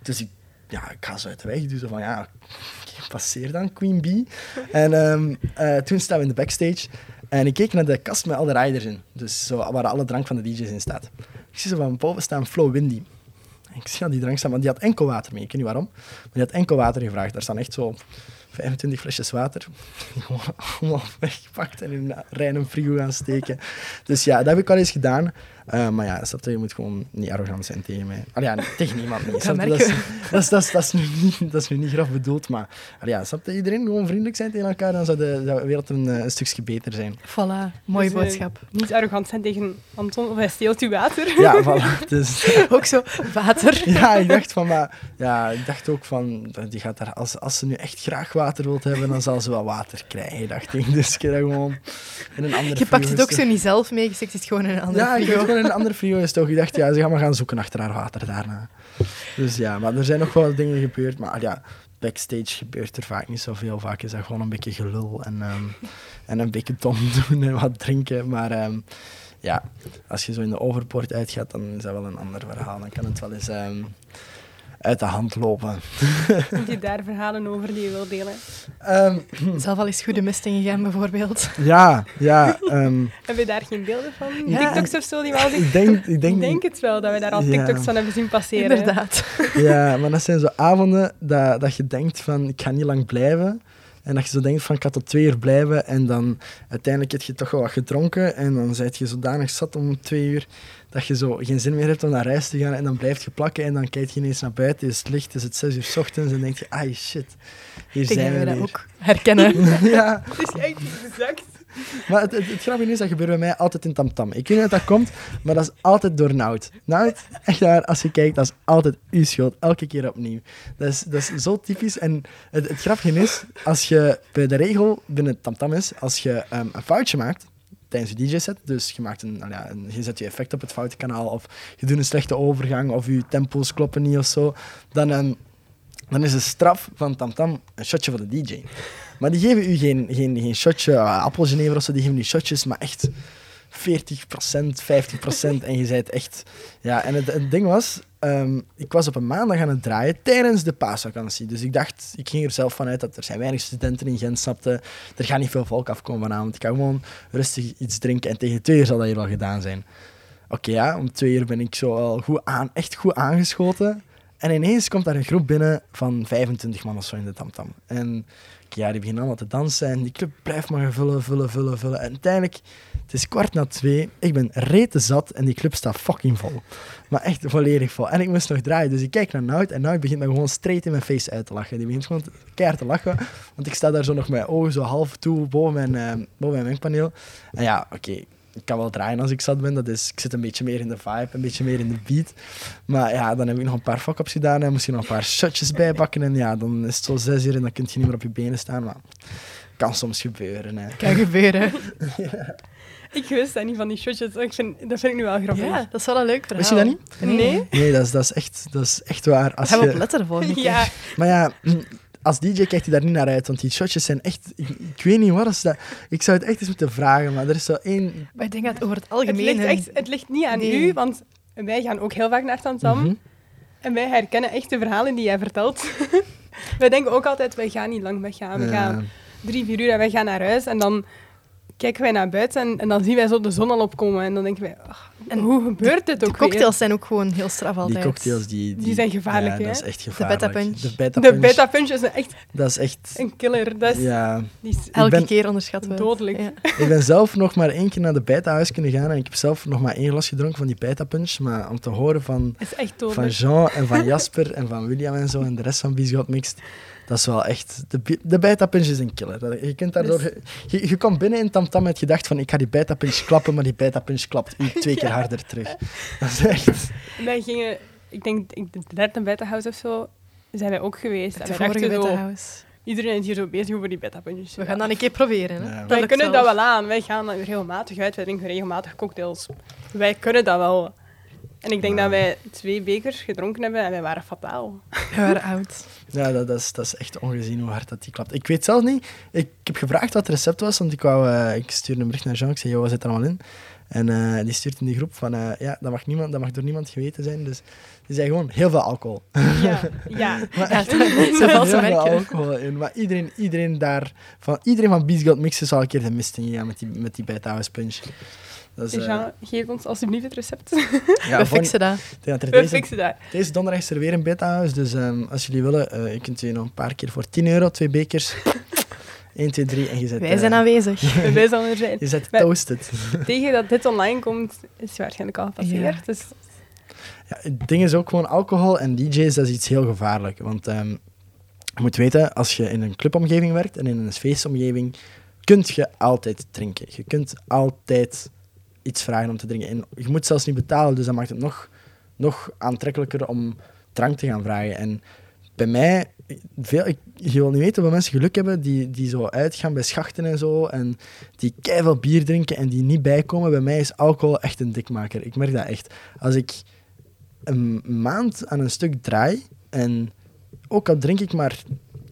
Dus ik, ja, ik ga zo uit de weg. Zo van, ja, passeer dan, Queen Bee. En ehm, eh, toen staan we in de backstage. En ik keek naar de kast met alle riders in. Dus zo, waar alle drank van de DJ's in staat. Ik zie zo van boven staan Flo Windy. Ik zie aan die drank staan, maar die had enkel water mee. Ik weet niet waarom. Maar die had enkel water gevraagd. Daar staan echt zo 25 flesjes water. Gewoon allemaal weggepakt en in een reine frigo gaan steken. Dus ja, dat heb ik al eens gedaan. Eh, maar ja, snap je, je moet gewoon niet arrogant zijn tegen mij. Allee, ja, tegen niemand niet. Dat is, dat, is, dat, is, dat, is nu niet, dat is nu niet graf bedoeld, maar allee, ja, snap je, iedereen gewoon vriendelijk zijn tegen elkaar, dan zou de, de wereld een, eh, een stukje beter zijn. Voilà, mooie Dus, eh, boodschap. Niet arrogant zijn tegen Anton of hij steelt uw water. Ja, voilà. Dus, Ook zo, water. ja, ik dacht van, maar ja, ik dacht ook van, die gaat daar, als, als ze nu echt graag water wilt hebben, dan zal ze wel water krijgen, dacht ik. Dus ik heb dat gewoon in een andere Je pakt het ook zo niet zelf mee, je steekt het gewoon in een andere Ja, in een andere frigo gestoken. Ik dacht, ja, ze gaan maar gaan zoeken achter haar water daarna. Dus ja, maar er zijn nog wel dingen gebeurd. Maar ja, backstage gebeurt er vaak niet zoveel. Vaak is dat gewoon een beetje gelul en, ehm, en een beetje dom doen en wat drinken. Maar ehm, ja, als je zo in de overpoort uitgaat, dan is dat wel een ander verhaal. Dan kan het wel eens ehm, uit de hand lopen. Heb je daar verhalen over die je wil delen? Ehm, Zelf al eens goede mist ingegaan, bijvoorbeeld. ja, ja. ehm, Heb je daar geen beelden van? Ja. TikToks of zo die wel zien? ik denk... Ik denk, Ik denk het wel, dat we daar al Ja. TikToks van hebben zien passeren. Inderdaad. Ja, maar dat zijn zo avonden dat, dat je denkt van, ik ga niet lang blijven. En dat je zo denkt van, ik ga tot twee uur blijven. En dan uiteindelijk heb je toch wel wat gedronken. En dan zit je zodanig zat om twee uur, dat je zo geen zin meer hebt om naar huis te gaan. En dan blijf je plakken en dan kijk je ineens naar buiten. Is het licht, is het zes uur 's ochtends. En denk je, ah shit, hier zijn dat we we dat weer. ook herkennen. ja, Het is echt exact. maar het, het, het grappige is, dat gebeurt bij mij altijd in tamtam. Ik weet niet hoe dat komt, maar dat is altijd door Nout. Nout, echt waar, als je kijkt, dat is altijd uw schuld. Elke keer opnieuw. Dat is, dat is zo typisch. En het, het grappige is, als je bij de regel binnen tamtam is, als je ehm, een foutje maakt tijdens je DJ-set, dus je, maakt een, ja, een- je zet je effect op het foute kanaal, of je doet een slechte overgang, of je tempo's kloppen niet of zo, dan, ehm, dan is de straf van tamtam een shotje voor de DJ. Maar die geven u geen, geen, geen shotje, uh, appelgenever of zo, die geven u shotjes, maar echt 40%, 50% en je zei het echt... Ja, en het ding was, ehm, ik was op een maandag aan het draaien tijdens de paasvakantie. Dus ik dacht, ik ging er zelf vanuit dat er zijn weinig studenten in Gent, snapte. Er gaat niet veel volk afkomen vanavond. Ik ga gewoon rustig iets drinken en tegen twee uur zal dat hier wel gedaan zijn. Oké, ja, om twee uur ben ik zo al goed aan, echt goed aangeschoten. En ineens komt daar een groep binnen van 25 man of zo in de tamtam. En ja, die beginnen allemaal te dansen en die club blijft maar vullen, vullen, vullen, vullen. En uiteindelijk, het is kwart na twee, ik ben rete zat en die club staat fucking vol. Maar echt volledig vol. En ik moest nog draaien, dus ik kijk naar Nout en Nout begint me gewoon straight in mijn face uit te lachen. Die begint gewoon keihard te lachen, want ik sta daar zo nog met mijn ogen zo half toe boven mijn, eh, boven mijn mengpaneel. En ja, oké, ik kan wel draaien als ik zat ben, dat is, ik zit een beetje meer in de vibe, een beetje meer in de beat. Maar ja, dan heb ik nog een paar fuck-ups gedaan en moest je nog een paar shotjes bijpakken. En ja, dan is het zo zes uur en dan kun je niet meer op je benen staan. Maar kan soms gebeuren. Hè. Kan gebeuren. Ik wist dat niet van die shotjes. Ik vind, dat vind ik nu wel grappig. Ja, dat is wel een leuk verhaal. Wist je dat niet? Nee? Nee, dat is, dat is, echt, dat is echt waar. Als Gaan we je, op letten de volgende keer. Ja, maar ja, als DJ kijkt hij daar niet naar uit, want die shotjes zijn echt... Ik, ik weet niet wat is dat... Ik zou het echt eens moeten vragen, maar er is zo één... Maar ik denk dat over het het algemeen... ligt, hun- echt, het ligt niet aan Nee. u, want wij gaan ook heel vaak naar Tantam. Mhm. En wij herkennen echt de verhalen die jij vertelt. wij denken ook altijd, wij gaan niet lang weggaan. We gaan drie, vier uur en wij gaan naar huis. En dan kijken wij naar buiten en, en dan zien wij zo de zon al opkomen. En dan denken wij, ach, En hoe gebeurt dit De ook cocktails zijn ook gewoon heel straf Die altijd. cocktails, die, Die zijn gevaarlijk, ja, hè? dat is echt gevaarlijk. beta punch. De beta weer? De punch, beta punch is een- echt Dat is echt... een killer. Dat is, Ja, die is Elke ben- keer het. Dodelijk. Ja. ik ben zelf nog maar één keer naar de beta-huis kunnen gaan en ik heb zelf nog maar één glas gedronken van die beta punch. Maar om te horen van, is echt van. Jean en van Jasper en van William en zo en de rest van Bisgot Mixed, Dat is wel echt... De, de beta-punch is een killer. Je, kunt daardoor, je, je komt binnen in Tamtam met gedacht van ik ga die beta-punch klappen, maar die beta-punch klapt u twee keer harder terug. Dat is echt... En gingen, ik denk, ik- de derde beta-house of zo, zijn wij ook geweest. De vorige zo, Beta House. iedereen is hier zo bezig over die beta-puntjes. We gaan dat een keer proberen. Hè? Ja. Wij kunnen dat wel aan. Wij gaan regelmatig uit. Wij drinken regelmatig cocktails. Wij kunnen dat wel. En ik denk dat wij twee bekers gedronken hebben en wij waren fataal. We waren oud. Ja, dat, dat, is, dat is echt ongezien hoe hard dat die klapt. Ik weet zelf niet. Ik, ik heb gevraagd wat het recept was, want ik, wou, eh, ik stuurde een bericht naar Jean. Ik zei, joh, wat zit er allemaal in? En eh, die stuurt in die groep van, eh, ja, dat mag, niemand, dat mag door niemand geweten zijn. Dus die zei gewoon, heel veel alcohol. Ja, ja. Maar Ja, echt, dat is zit wel heel veel alcohol in. Maar iedereen, iedereen daar, van, iedereen van Beast God Mixen zal een keer de mist in met die, met die Beta House Punch. Jean, geef ons alsjeblieft het recept. ja, we fixen dat. ja, We deze, fixen dat. deze donderdag is er weer een Beta House. Dus ehm, als jullie willen, eh, je kunt je nog een paar keer voor 10 euro, twee bekers. 1, 2, 3 en je zet... Wij zijn eh, aanwezig. wij zullen er zijn. Je zet Maar- toasted. Tegen dat dit online komt, is waarschijnlijk al gepasseerd. Ja. Dus Ja, het ding is ook gewoon alcohol en DJ's, dat is iets heel gevaarlijk. Want ehm, je moet weten, als je in een clubomgeving werkt en in een feestomgeving, kunt je altijd drinken. Je kunt altijd iets vragen om te drinken. En je moet zelfs niet betalen, dus dat maakt het nog, nog aantrekkelijker om drank te gaan vragen. En bij mij, veel, ik, je wil niet weten hoeveel mensen geluk hebben die, die zo uitgaan bij schachten en zo, en die keiveel bier drinken en die niet bijkomen. Bij mij is alcohol echt een dikmaker. Ik merk dat echt. Als ik een maand aan een stuk draai en ook al drink ik maar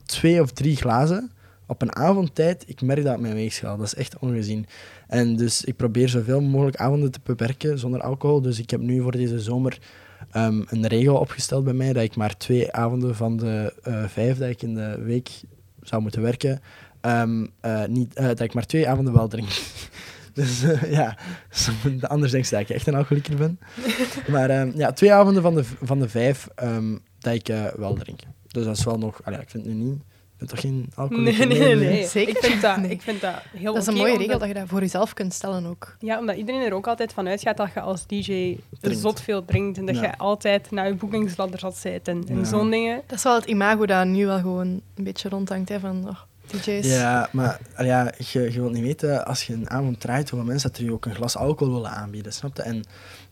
twee of drie glazen op een avondtijd, ik merk dat op mijn weegschaal. Dat is echt ongezien. En dus ik probeer zoveel mogelijk avonden te beperken zonder alcohol. Dus ik heb nu voor deze zomer ehm, een regel opgesteld bij mij dat ik maar twee avonden van de eh, vijf dat ik in de week zou moeten werken, ehm, eh, niet, eh, dat ik maar twee avonden wel drink. Dus ja, anders denk je dat ik echt een alcoholieker ben. Maar ehm, ja, twee avonden van de, van de vijf dat ik wel drink. Dus dat is wel nog... allee, ik vind het nu niet... Ik ben toch geen alcoholieker? nee, nee, nee. Zeker. Ik vind dat, Nee. ik vind dat heel Dat is een mooie omdat- regel dat je dat voor jezelf kunt stellen ook. Ja, omdat iedereen er ook altijd van uitgaat dat je als DJ Drinkt. zot veel drinkt en dat Ja. je altijd naar je boekingsladder zat zit en, en Ja. zo'n dingen. Dat is wel het imago dat nu wel gewoon een beetje rondhangt. Hè, van oh, DJ's. Ja, maar ja, je, je wilt niet weten, als je een avond draait, hoeveel mensen dat er je ook een glas alcohol willen aanbieden, snap je? En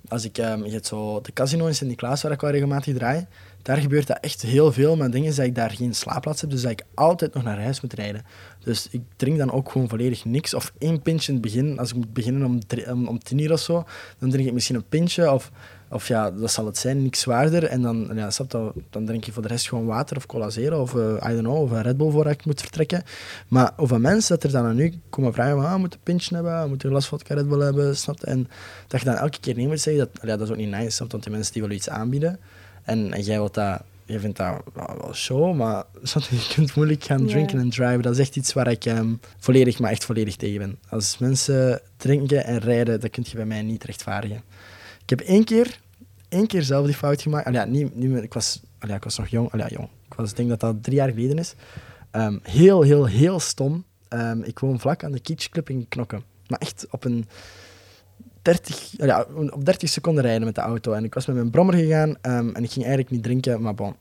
als ik, ehm, je hebt zo de casino in Sint-Niklaas, waar ik wel regelmatig draai, daar gebeurt dat echt heel veel, maar het ding is dat ik daar geen slaapplaats heb, dus dat ik altijd nog naar huis moet rijden. Dus ik drink dan ook gewoon volledig niks, of één pintje in het begin. Als ik moet beginnen om, om, om tien uur of zo, dan drink ik misschien een pintje, of, of ja, dat zal het zijn, niks zwaarder. En dan, ja, snap je, dan drink je voor de rest gewoon water of cola zero, of eh, I don't know, of een Red Bull voordat ik moet vertrekken. Maar hoeveel mensen dat er dan aan nu komen vragen, ah, we moeten een pintje hebben, we moeten een glas vodka Red Bull hebben, snap? En dat je dan elke keer nee moet zeggen, dat, ja, dat is ook niet nice? Want die mensen die willen iets aanbieden. En, en jij wilt dat, je vindt dat wel, wel show, maar je, kunt moeilijk gaan drinken en driven. Dat is echt iets waar ik ehm, volledig, maar echt volledig tegen ben. Als mensen drinken en rijden, dat kun je bij mij niet rechtvaardigen. Ik heb één keer, één keer zelf die fout gemaakt. Allee, ja, niet, niet meer, ik, was, allee, ja, ik was nog jong. Allee, ja, jong. Ik was, denk dat dat drie jaar geleden is. Ehm, heel, heel, heel stom. Ehm, ik woon vlak aan de Kitsch Club in Knokken. Maar echt op een 30, ja, op 30 seconden rijden met de auto. En ik was met mijn brommer gegaan ehm, en ik ging eigenlijk niet drinken, maar bon,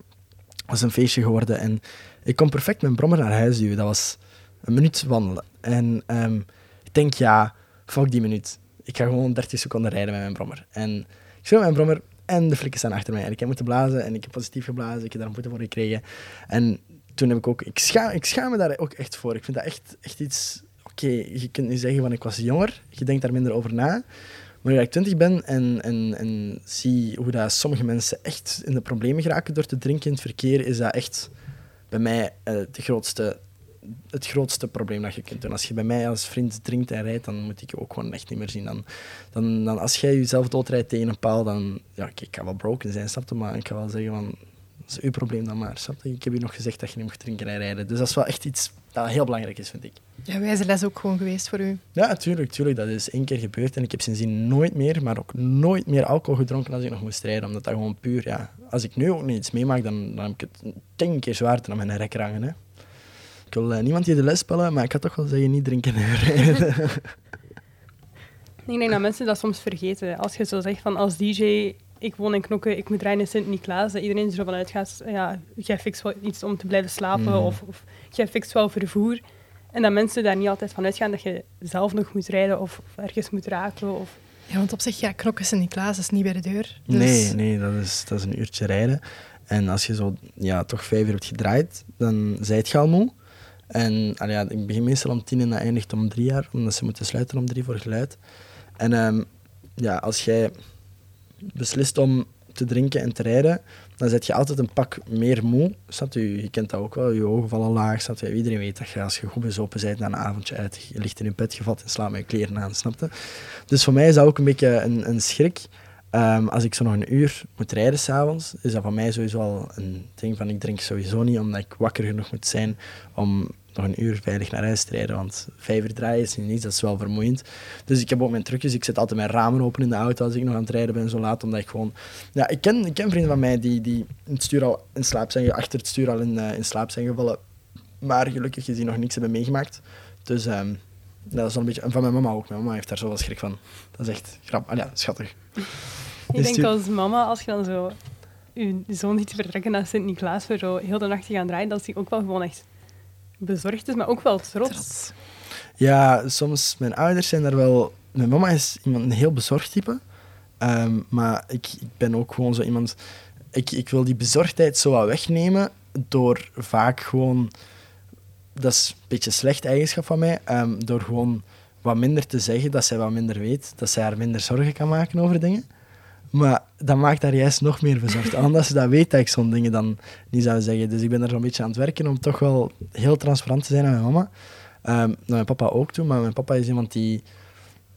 het was een feestje geworden. En ik kon perfect mijn brommer naar huis duwen. Dat was een minuut wandelen. En ehm, ik denk, ja, fuck die minuut. Ik ga gewoon 30 seconden rijden met mijn brommer. En ik zit mijn brommer en de flikken staan achter mij. En ik heb moeten blazen en ik heb positief geblazen. Ik heb daar een boete voor gekregen. En toen heb ik ook... Ik schaam, ik schaam me daar ook echt voor. Ik vind dat echt, echt iets... Oké, je kunt nu zeggen van ik was jonger. Je denkt daar minder over na. Maar nu ik 20 ben en, en, en zie hoe dat sommige mensen echt in de problemen geraken door te drinken in het verkeer, is dat echt bij mij eh, de grootste, het grootste probleem dat je kunt doen. Als je bij mij als vriend drinkt en rijdt, dan moet ik je ook gewoon echt niet meer zien. Dan, dan, dan als jij jezelf doodrijdt tegen een paal, dan... Ja, oké, ik ga wel broken zijn, snap je? Maar ik ga wel zeggen van... Dat is uw probleem dan maar, snap je? Ik heb je nog gezegd dat je niet mag drinken en rijden. Dus dat is wel echt iets dat heel belangrijk is, vind ik. Ja, wijze les ook gewoon geweest voor u. Ja, tuurlijk, tuurlijk. Dat is één keer gebeurd en ik heb sindsdien nooit meer, maar ook nooit meer alcohol gedronken als ik nog moest rijden. Omdat dat gewoon puur, ja... Als ik nu ook niet iets meemaak, dan, dan heb ik het tien keer zwaarder aan mijn rek hangen, hè. Ik wil eh, niemand hier de les spellen, maar ik kan toch wel zeggen, niet drinken en rijden. Ik denk dat mensen dat soms vergeten. Als je zo zegt van als DJ, ik woon in Knokken, ik moet rijden in Sint-Niklaas, dat iedereen er zo van uitgaat, ja, jij fixt wel iets om te blijven slapen, Mhm. of, of jij fixt wel vervoer. En dat mensen daar niet altijd van uitgaan dat je zelf nog moet rijden of, of ergens moet raken. Of... Ja, want op zich, ja, knokken Sint-Niklaas is niet bij de deur. Dus Nee, nee dat, is, dat is een uurtje rijden. En als je zo ja, toch vijf uur hebt gedraaid, dan zijt je al moe. En ja, ik begin meestal om tien en dat eindigt om drie jaar, omdat ze moeten sluiten om drie voor geluid. En ehm, ja, als jij beslist om te drinken en te rijden, dan zet je altijd een pak meer moe. Snap je? Je kent dat ook wel, je ogen vallen laag. Snap je? Iedereen weet dat je als je goed bezopen bent na een avondje uit, je ligt in je bed gevat en slaat met je kleren aan, snap je? Dus voor mij is dat ook een beetje een, een schrik. Ehm, als ik zo nog een uur moet rijden s'avonds, is dat voor mij sowieso al een ding van ik drink sowieso niet, omdat ik wakker genoeg moet zijn om nog een uur veilig naar huis te rijden. Want vijf uur draaien is niet dat is wel vermoeiend. Dus ik heb ook mijn trucjes, ik zet altijd mijn ramen open in de auto als ik nog aan het rijden ben, zo laat, omdat ik gewoon... Ja, ik ken, ik ken vrienden van mij die, die in het stuur al in slaap zijn, achter het stuur al in, eh, in slaap zijn gevallen, maar gelukkig gezien nog niks hebben meegemaakt. Dus ehm, dat is wel een beetje... En van mijn mama ook. Mijn mama heeft daar zo wel schrik van. Dat is echt grappig. Ah, ja, schattig. Ik Is denk als mama, als je dan zo je zoon ziet vertrekken naar Sint-Niklaas voor zo heel de nacht te gaan draaien, dat hij ook wel gewoon echt bezorgd is, maar ook wel trots. Ja, soms, mijn ouders zijn daar wel... Mijn mama is iemand, een heel bezorgd type. Ehm, maar ik, ik ben ook gewoon zo iemand... Ik, ik wil die bezorgdheid zo wat wegnemen door vaak gewoon... Dat is een beetje een slecht eigenschap van mij. ehm, door gewoon wat minder te zeggen, dat zij wat minder weet. Dat zij haar minder zorgen kan maken over dingen. Maar dat maakt haar juist nog meer bezorgd. Omdat ze dat weet dat ik zo'n dingen dan niet zou zeggen. Dus ik ben er zo'n beetje aan het werken om toch wel heel transparant te zijn aan mijn mama. Naar mijn papa ook toe, maar mijn papa is iemand die,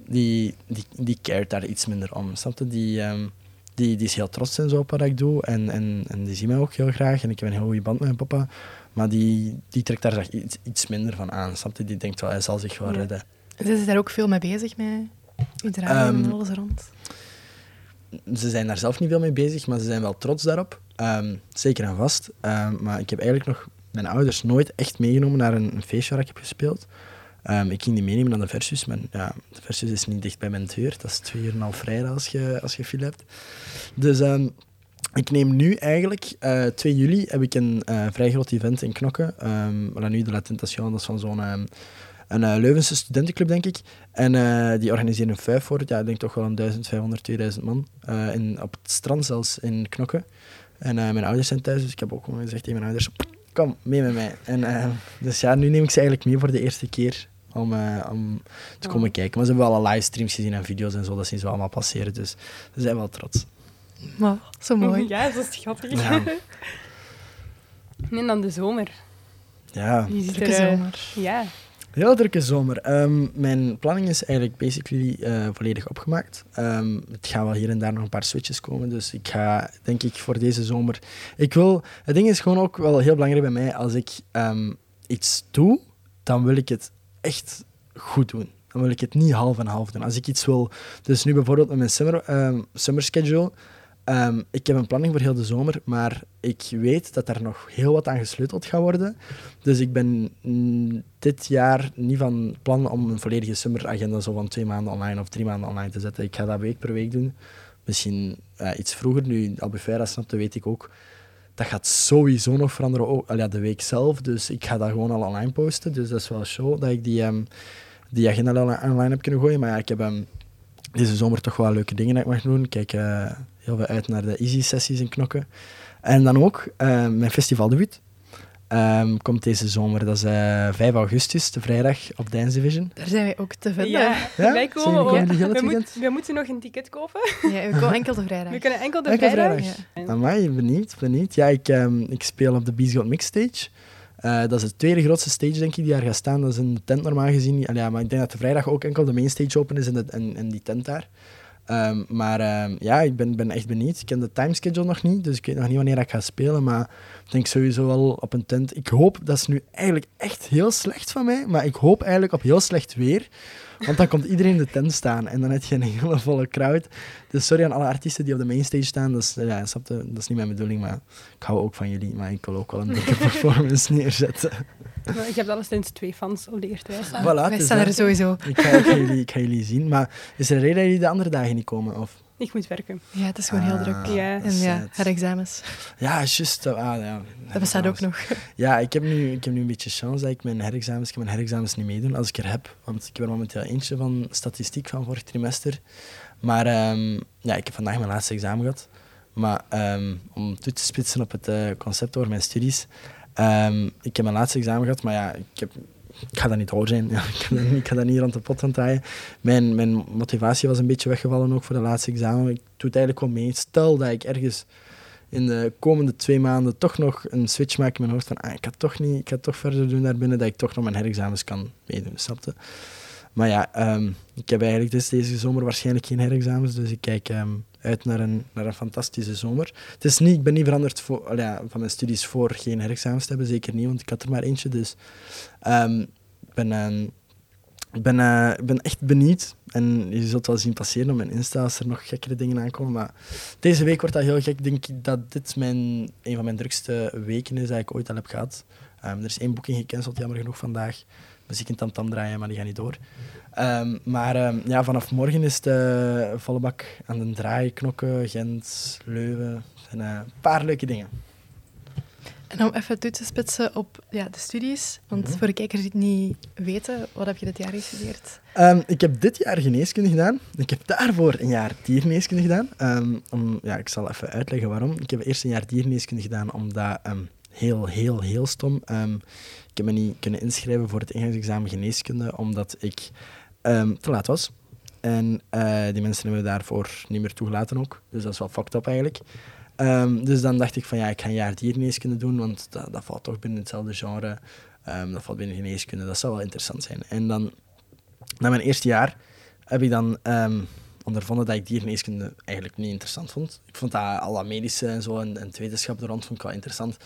die, die, die cared daar iets minder om. Snap je? Die, ehm, die, die is heel trots en zo op wat ik doe en, en, en die ziet mij ook heel graag en ik heb een heel goede band met mijn papa. Maar die, die trekt daar zeg, iets, iets minder van aan. Snap je? Die denkt wel, hij zal zich wel Ja. redden. Ze is daar ook veel mee bezig, met en Ehm, alles rond. Ze zijn daar zelf niet veel mee bezig, maar ze zijn wel trots daarop. Ehm, zeker en vast. Ehm, maar ik heb eigenlijk nog mijn ouders nooit echt meegenomen naar een, een feestje waar ik heb gespeeld. Ehm, ik ging die meenemen naar de Versus, maar ja, de Versus is niet dicht bij mijn deur. Dat is twee uur en half rijden als je, als je file hebt. Dus ik neem nu eigenlijk, eh 2 juli heb ik een eh, vrij groot event in Knokke. Um, Nuit de la Tentation, dat is van zo'n een eh, Leuvense studentenclub, denk ik. En eh, die organiseren een vijf voor het, ja, ik denk toch wel een 1500, 2000 man. eh, in, op het strand zelfs in Knokke. En eh, mijn ouders zijn thuis, dus ik heb ook gewoon gezegd tegen mijn ouders, kom, mee met mij. En, dus ja, nu neem ik ze eigenlijk mee voor de eerste keer om, eh, om te Oh. komen kijken. Maar ze hebben wel al livestreams gezien en video's en zo, dat zien ze allemaal passeren. Dus ze zijn wel trots. Maar, zo mooi. Ja, dat is schattig. Ja. En dan de zomer. Ja, Die ziet er, zomer. Ja, heel drukke zomer. Ehm, mijn planning is eigenlijk basically eh, volledig opgemaakt. Ehm, het gaan wel hier en daar nog een paar switches komen, dus ik ga denk ik voor deze zomer... Ik wil... Het ding is gewoon ook wel heel belangrijk bij mij, als ik ehm, iets doe, dan wil ik het echt goed doen. Dan wil ik het niet half en half doen. Als ik iets wil... Dus nu bijvoorbeeld met mijn summer, summer schedule... ehm, ik heb een planning voor heel de zomer, maar ik weet dat er nog heel wat aan gesleuteld gaat worden. Dus ik ben dit jaar niet van plan om een volledige summeragenda zo van twee maanden online of drie maanden online te zetten. Ik ga dat week per week doen. Misschien eh, iets vroeger, nu Albufeira snapte, weet ik ook. Dat gaat sowieso nog veranderen, al ja, de week zelf. Dus ik ga dat gewoon al online posten. Dus dat is wel show dat ik die, ehm, die agenda online heb kunnen gooien. Maar ja, ik heb ehm, deze zomer toch wel leuke dingen dat ik mag doen. Kijk eh, heel veel uit naar de Easy-sessies in Knokken. En dan ook eh, mijn festivaldebuut. Ehm, komt deze zomer. Dat is eh 5 augustus, de vrijdag op Dance Division. Daar zijn wij ook te vinden. ja. Ja? wij komen ook. we, moet- we moeten nog een ticket kopen. Ja, we komen enkel de vrijdag. We kunnen enkel de Enkel vrijdag. vrijdag. Ja. Amai, benieuwd, benieuwd. Ja, ik, ehm, ik speel op de Beast God Mix Stage. Eh, dat is de tweede grootste stage, denk ik, die daar gaat staan. Dat is een tent normaal gezien. Allee, ja, maar ik denk dat de vrijdag ook enkel de main stage open is en, de, en, en die tent daar. Ehm, maar ehm, ja, ik ben, ben echt benieuwd. Ik ken de timeschedule nog niet, dus ik weet nog niet wanneer ik ga spelen. Maar ik denk sowieso wel op een tent. Ik hoop, dat is nu eigenlijk echt heel slecht van mij, maar ik hoop eigenlijk op heel slecht weer. Want dan komt iedereen in de tent staan en dan heb je een hele volle crowd. Dus sorry aan alle artiesten die op de mainstage staan. Dat is, ja, dat is niet mijn bedoeling, maar ik hou ook van jullie. Maar ik wil ook wel een dikke performance neerzetten. Ik heb alleszins twee fans op de eerste staan. Voilà, Wij het is staan er sowieso. Ik ga, ik, ga jullie, ik ga jullie zien. Maar is er een reden dat jullie de andere dagen niet komen? Of? Ik moet werken. Ja, het is gewoon heel Ah, druk. Ja. En ja, sad. herexamens. Ja, juist. ah, ja. Dat bestaat ook nog. Ja, ik heb, nu, ik heb nu een beetje chance dat ik mijn herexamens, ik mijn herexamens niet meedoen als ik er heb. Want ik heb er momenteel eentje van statistiek van vorig trimester. Maar ehm, ja, ik heb vandaag mijn laatste examen gehad. Maar ehm, om toe te spitsen op het eh, concept over mijn studies. Ehm, ik heb mijn laatste examen gehad, maar ja, ik, heb, ik ga dat niet door zijn. Ja, ik, ga dat, niet- rond de pot aan draaien. Mijn, mijn motivatie was een beetje weggevallen ook voor de laatste examen. Ik doe het eigenlijk wel mee. Stel dat ik ergens in de komende twee maanden toch nog een switch maak in mijn hoofd van ah, ik ga toch niet, ik ga toch verder doen daarbinnen, dat ik toch nog mijn herexamens kan meedoen, snapte? Maar ja, ehm, ik heb eigenlijk dus deze zomer waarschijnlijk geen herexamens, dus ik kijk ehm, uit naar een, naar een fantastische zomer. Het is niet, ik ben niet veranderd voor, van mijn studies voor geen herexamens te hebben, zeker niet, want ik had er maar eentje, dus ehm, ik ben... ik ben, eh, ben echt benieuwd. En je zult wel zien passeren op mijn Insta als er nog gekkere dingen aankomen. Maar deze week wordt dat heel gek. Ik denk dat dit mijn, een van mijn drukste weken is dat ik ooit al heb gehad. Er is één boeking gecanceld, jammer genoeg vandaag. Muziek in Tamtam draaien, maar die gaat niet door. Ehm, maar ehm, ja, vanaf morgen is het eh, volle bak aan de draai. Knokken, Gent, Leuven. En eh, een paar leuke dingen. En om even toe te spitsen op ja, de studies, want Mhm. voor de kijkers die het niet weten, wat heb je dit jaar gestudeerd? Ehm, ik heb dit jaar geneeskunde gedaan. Ik heb daarvoor een jaar diergeneeskunde gedaan. Om, ja, ik zal even uitleggen waarom. Ik heb eerst een jaar diergeneeskunde gedaan omdat heel, heel, heel stom. Ik heb me niet kunnen inschrijven voor het ingangsexamen geneeskunde omdat ik ehm, te laat was. En eh, die mensen hebben me daarvoor niet meer toegelaten ook. Dus dat is wel fucked up eigenlijk. Ehm, dus dan dacht ik van ja, ik ga een jaar diergeneeskunde doen, want dat, dat valt toch binnen hetzelfde genre. Ehm, dat valt binnen geneeskunde, dat zou wel interessant zijn. En dan na mijn eerste jaar heb ik dan ondervonden dat ik diergeneeskunde eigenlijk niet interessant vond. Ik vond dat al dat medische en zo en, en wetenschap er rond vond ik wel interessant.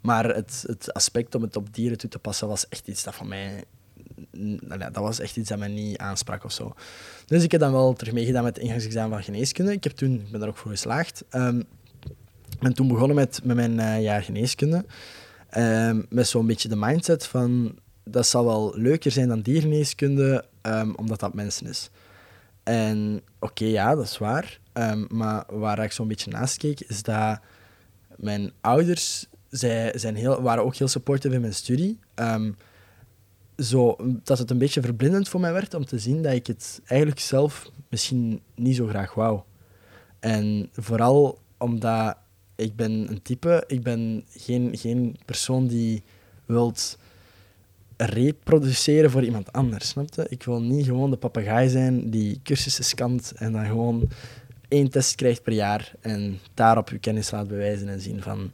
Maar het, het aspect om het op dieren toe te passen was echt iets dat van mij... nou dat was echt iets dat mij niet aansprak of zo. Dus ik heb dan wel terug meegedaan met het ingangsexamen van geneeskunde. Ik, heb toen, ik ben daar ook voor geslaagd. Ehm, ik ben toen begonnen met, met mijn eh, jaar geneeskunde. Ehm, met zo'n beetje de mindset van dat zal wel leuker zijn dan diergeneeskunde, ehm, omdat dat mensen is. En oké, ja, dat is waar. Ehm, maar waar ik zo'n beetje naast keek, is dat mijn ouders zij zijn heel, waren ook heel supportive in mijn studie. Ehm, zo, dat het een beetje verblindend voor mij werd om te zien dat ik het eigenlijk zelf misschien niet zo graag wou. En vooral omdat ik ben een type, ik ben geen, geen persoon die wilt reproduceren voor iemand anders, snap je? Ik wil niet gewoon de papegaai zijn die cursussen scant en dan gewoon één test krijgt per jaar en daarop je kennis laat bewijzen en zien van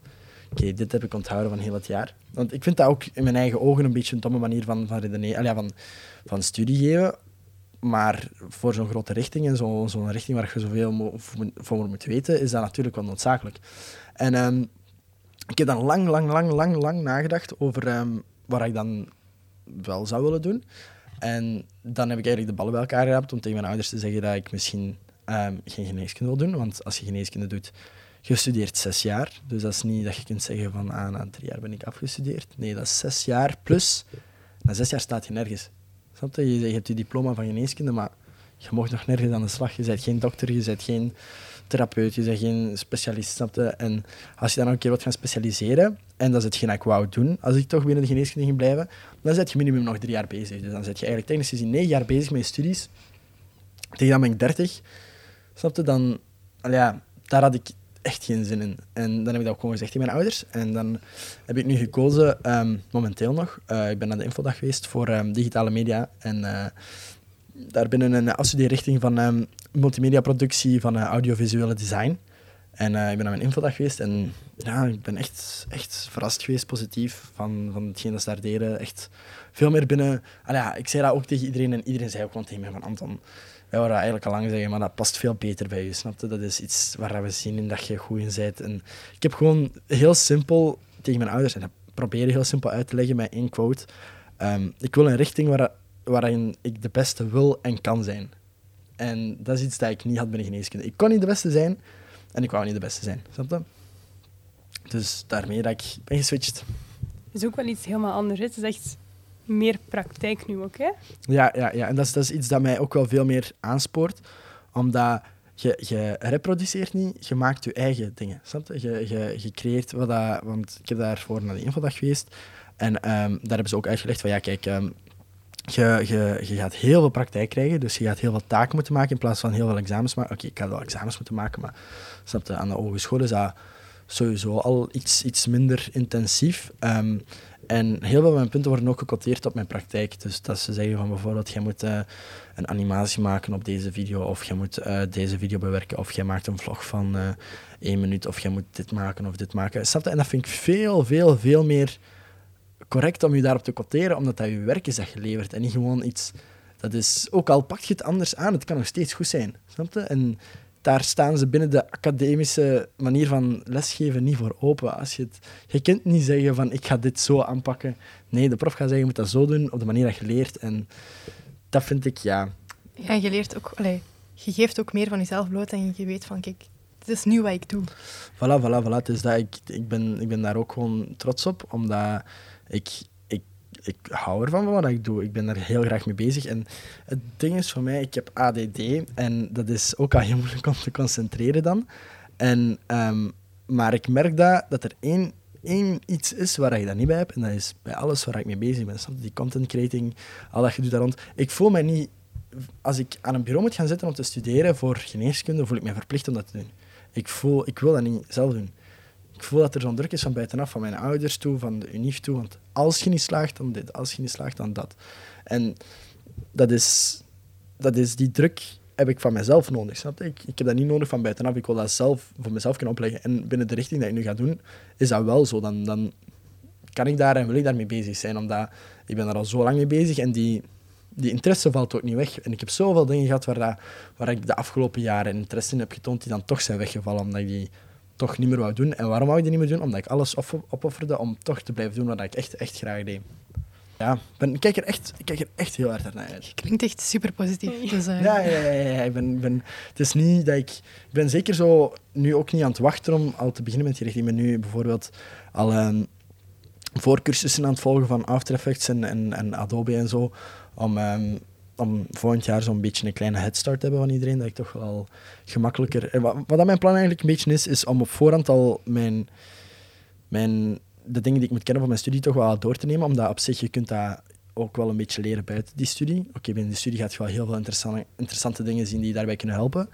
oké, dit heb ik onthouden van heel het jaar. Want ik vind dat ook in mijn eigen ogen een beetje een domme manier van, van redeneren, ja, van, van studie geven. Maar voor zo'n grote richting en zo- zo'n richting waar je zoveel voor moet weten, is dat natuurlijk wel noodzakelijk. En ehm, ik heb dan lang, lang, lang, lang, lang nagedacht over ehm, wat ik dan wel zou willen doen. En dan heb ik eigenlijk de ballen bij elkaar geraapt om tegen mijn ouders te zeggen dat ik misschien ehm, geen geneeskunde wil doen. Want als je geneeskunde doet, je studeert zes jaar. Dus dat is niet dat je kunt zeggen van ah, na drie jaar ben ik afgestudeerd. Nee, dat is zes jaar plus. Na zes jaar staat je nergens. Snap je? Je, hebt je diploma van geneeskunde, maar je mag nog nergens aan de slag. Je bent geen dokter, je bent geen therapeut, je bent geen specialist. Snap je? En als je dan een keer wilt gaan specialiseren, en dat is hetgeen ik wou doen, als ik toch binnen de geneeskunde ging blijven, dan zit je minimum nog drie jaar bezig. Dus dan zit je eigenlijk technisch gezien negen jaar bezig met je studies. Tegen dan ben ik dertig. Snap je? Dan, ja, daar had ik echt geen zin in. En dan heb ik dat ook gewoon gezegd tegen mijn ouders. En dan heb ik nu gekozen, ehm, momenteel nog, eh, ik ben naar de infodag geweest voor ehm, digitale media. En eh, daar binnen een afstudeerrichting van ehm multimediaproductie van eh, audiovisuele design. En eh, ik ben naar mijn infodag geweest en ja, ik ben echt, echt verrast geweest, positief, van, van hetgeen dat ze daar deden. Echt veel meer binnen... Al ja, ik zei dat ook tegen iedereen en iedereen zei ook gewoon tegen mij van Anton, wij waren eigenlijk al lang zeggen, maar dat past veel beter bij je, snap je? Dat is iets waar we zien in dat je goed in bent. En ik heb gewoon heel simpel tegen mijn ouders, en dat probeer heel simpel uit te leggen met één quote. ehm, ik wil een richting waar, waarin ik de beste wil en kan zijn. En dat is iets dat ik niet had binnen geneeskunde. Ik kon niet de beste zijn en ik wou niet de beste zijn, snap je? Dus daarmee dat ik ben geswitcht. Het is ook wel iets helemaal anders. hè. Het is echt meer praktijk nu ook, hè? Ja, ja, ja. en dat is, dat is iets dat mij ook wel veel meer aanspoort. Omdat je, je reproduceert niet, je maakt je eigen dingen. Snap je? Je, je, je creëert wat dat... Want ik heb daarvoor naar de infodag geweest. En ehm, daar hebben ze ook uitgelegd van, ja, kijk... ehm, je, je, gaat heel veel praktijk krijgen, dus je gaat heel veel taken moeten maken in plaats van heel veel examens maken. Oké, ik ga wel examens moeten maken, maar snap aan de hogeschool is dat sowieso al iets, iets minder intensief. Ehm, en heel veel van mijn punten worden ook gecoteerd op mijn praktijk. Dus dat ze zeggen van bijvoorbeeld, jij moet eh, een animatie maken op deze video, of je moet eh, deze video bewerken, of jij maakt een vlog van eh, één minuut, of jij moet dit maken of dit maken. Snap? En dat vind ik veel, veel, veel meer correct om je daarop te quoteren, omdat dat je werk is dat je levert en niet gewoon iets... Dat is, ook al pak je het anders aan, het kan nog steeds goed zijn. Snap je? En daar staan ze binnen de academische manier van lesgeven niet voor open. Als je, het, je kunt niet zeggen van ik ga dit zo aanpakken. Nee, de prof gaat zeggen je moet dat zo doen, op de manier dat je leert. En dat vind ik, ja... Ja, je leert ook, allee, je geeft ook meer van jezelf bloot en je weet van, kijk, dit is nu wat ik doe. Voilà, voilà, voilà. Dus dat ik, ik, ben, ik ben daar ook gewoon trots op, omdat ik, ik, ik hou ervan van wat ik doe. Ik ben daar heel graag mee bezig. En het ding is voor mij, ik heb ADD en dat is ook al heel moeilijk om te concentreren dan. En, ehm, maar ik merk dat, dat er één, één iets is waar je dat niet bij hebt, en dat is bij alles waar ik mee bezig ben. Snap je? Die content creating, al dat gedoe daar rond. Ik voel mij niet... Als ik aan een bureau moet gaan zitten om te studeren voor geneeskunde, voel ik me verplicht om dat te doen. Ik, voel, ik wil dat niet zelf doen. Ik voel dat er zo'n druk is van buitenaf, van mijn ouders toe, van de UNIF toe. Want als je niet slaagt, dan dit. Als je niet slaagt, dan dat. En dat is, dat is die druk heb ik van mezelf nodig. Snap? Ik, ik heb dat niet nodig van buitenaf. Ik wil dat zelf voor mezelf kunnen opleggen. En binnen de richting dat ik nu ga doen, is dat wel zo. Dan, dan kan ik daar en wil ik daarmee bezig zijn. Omdat ik ben daar al zo lang mee bezig en die, die interesse valt ook niet weg. En ik heb zoveel dingen gehad waar, dat, waar ik de afgelopen jaren interesse in heb getoond, die dan toch zijn weggevallen. Omdat die toch niet meer wou doen. En waarom wou ik die niet meer doen? Omdat ik alles op- opofferde om toch te blijven doen wat ik echt, echt graag deed. Ja, ben, ik, kijk er echt, ik kijk er echt heel hard naar uit. Klinkt echt super positief. Dus, eh, Ja, ja, ja, ja, ja. Ik ben, ben, het is niet dat ik... Ik ben zeker zo nu ook niet aan het wachten om al te beginnen met die richting. Ik ben nu bijvoorbeeld al ehm, voorcursussen aan het volgen van After Effects en, en, en Adobe en zo. Om, ehm, om volgend jaar zo'n beetje een kleine headstart hebben van iedereen. Dat ik toch wel gemakkelijker... En wat, wat mijn plan eigenlijk een beetje is, is om op voorhand al mijn... mijn de dingen die ik moet kennen van mijn studie toch wel door te nemen, omdat op zich je kunt dat ook wel een beetje leren buiten die studie. Oké, binnen die studie gaat je wel heel veel interessante, interessante dingen zien die je daarbij kunnen helpen.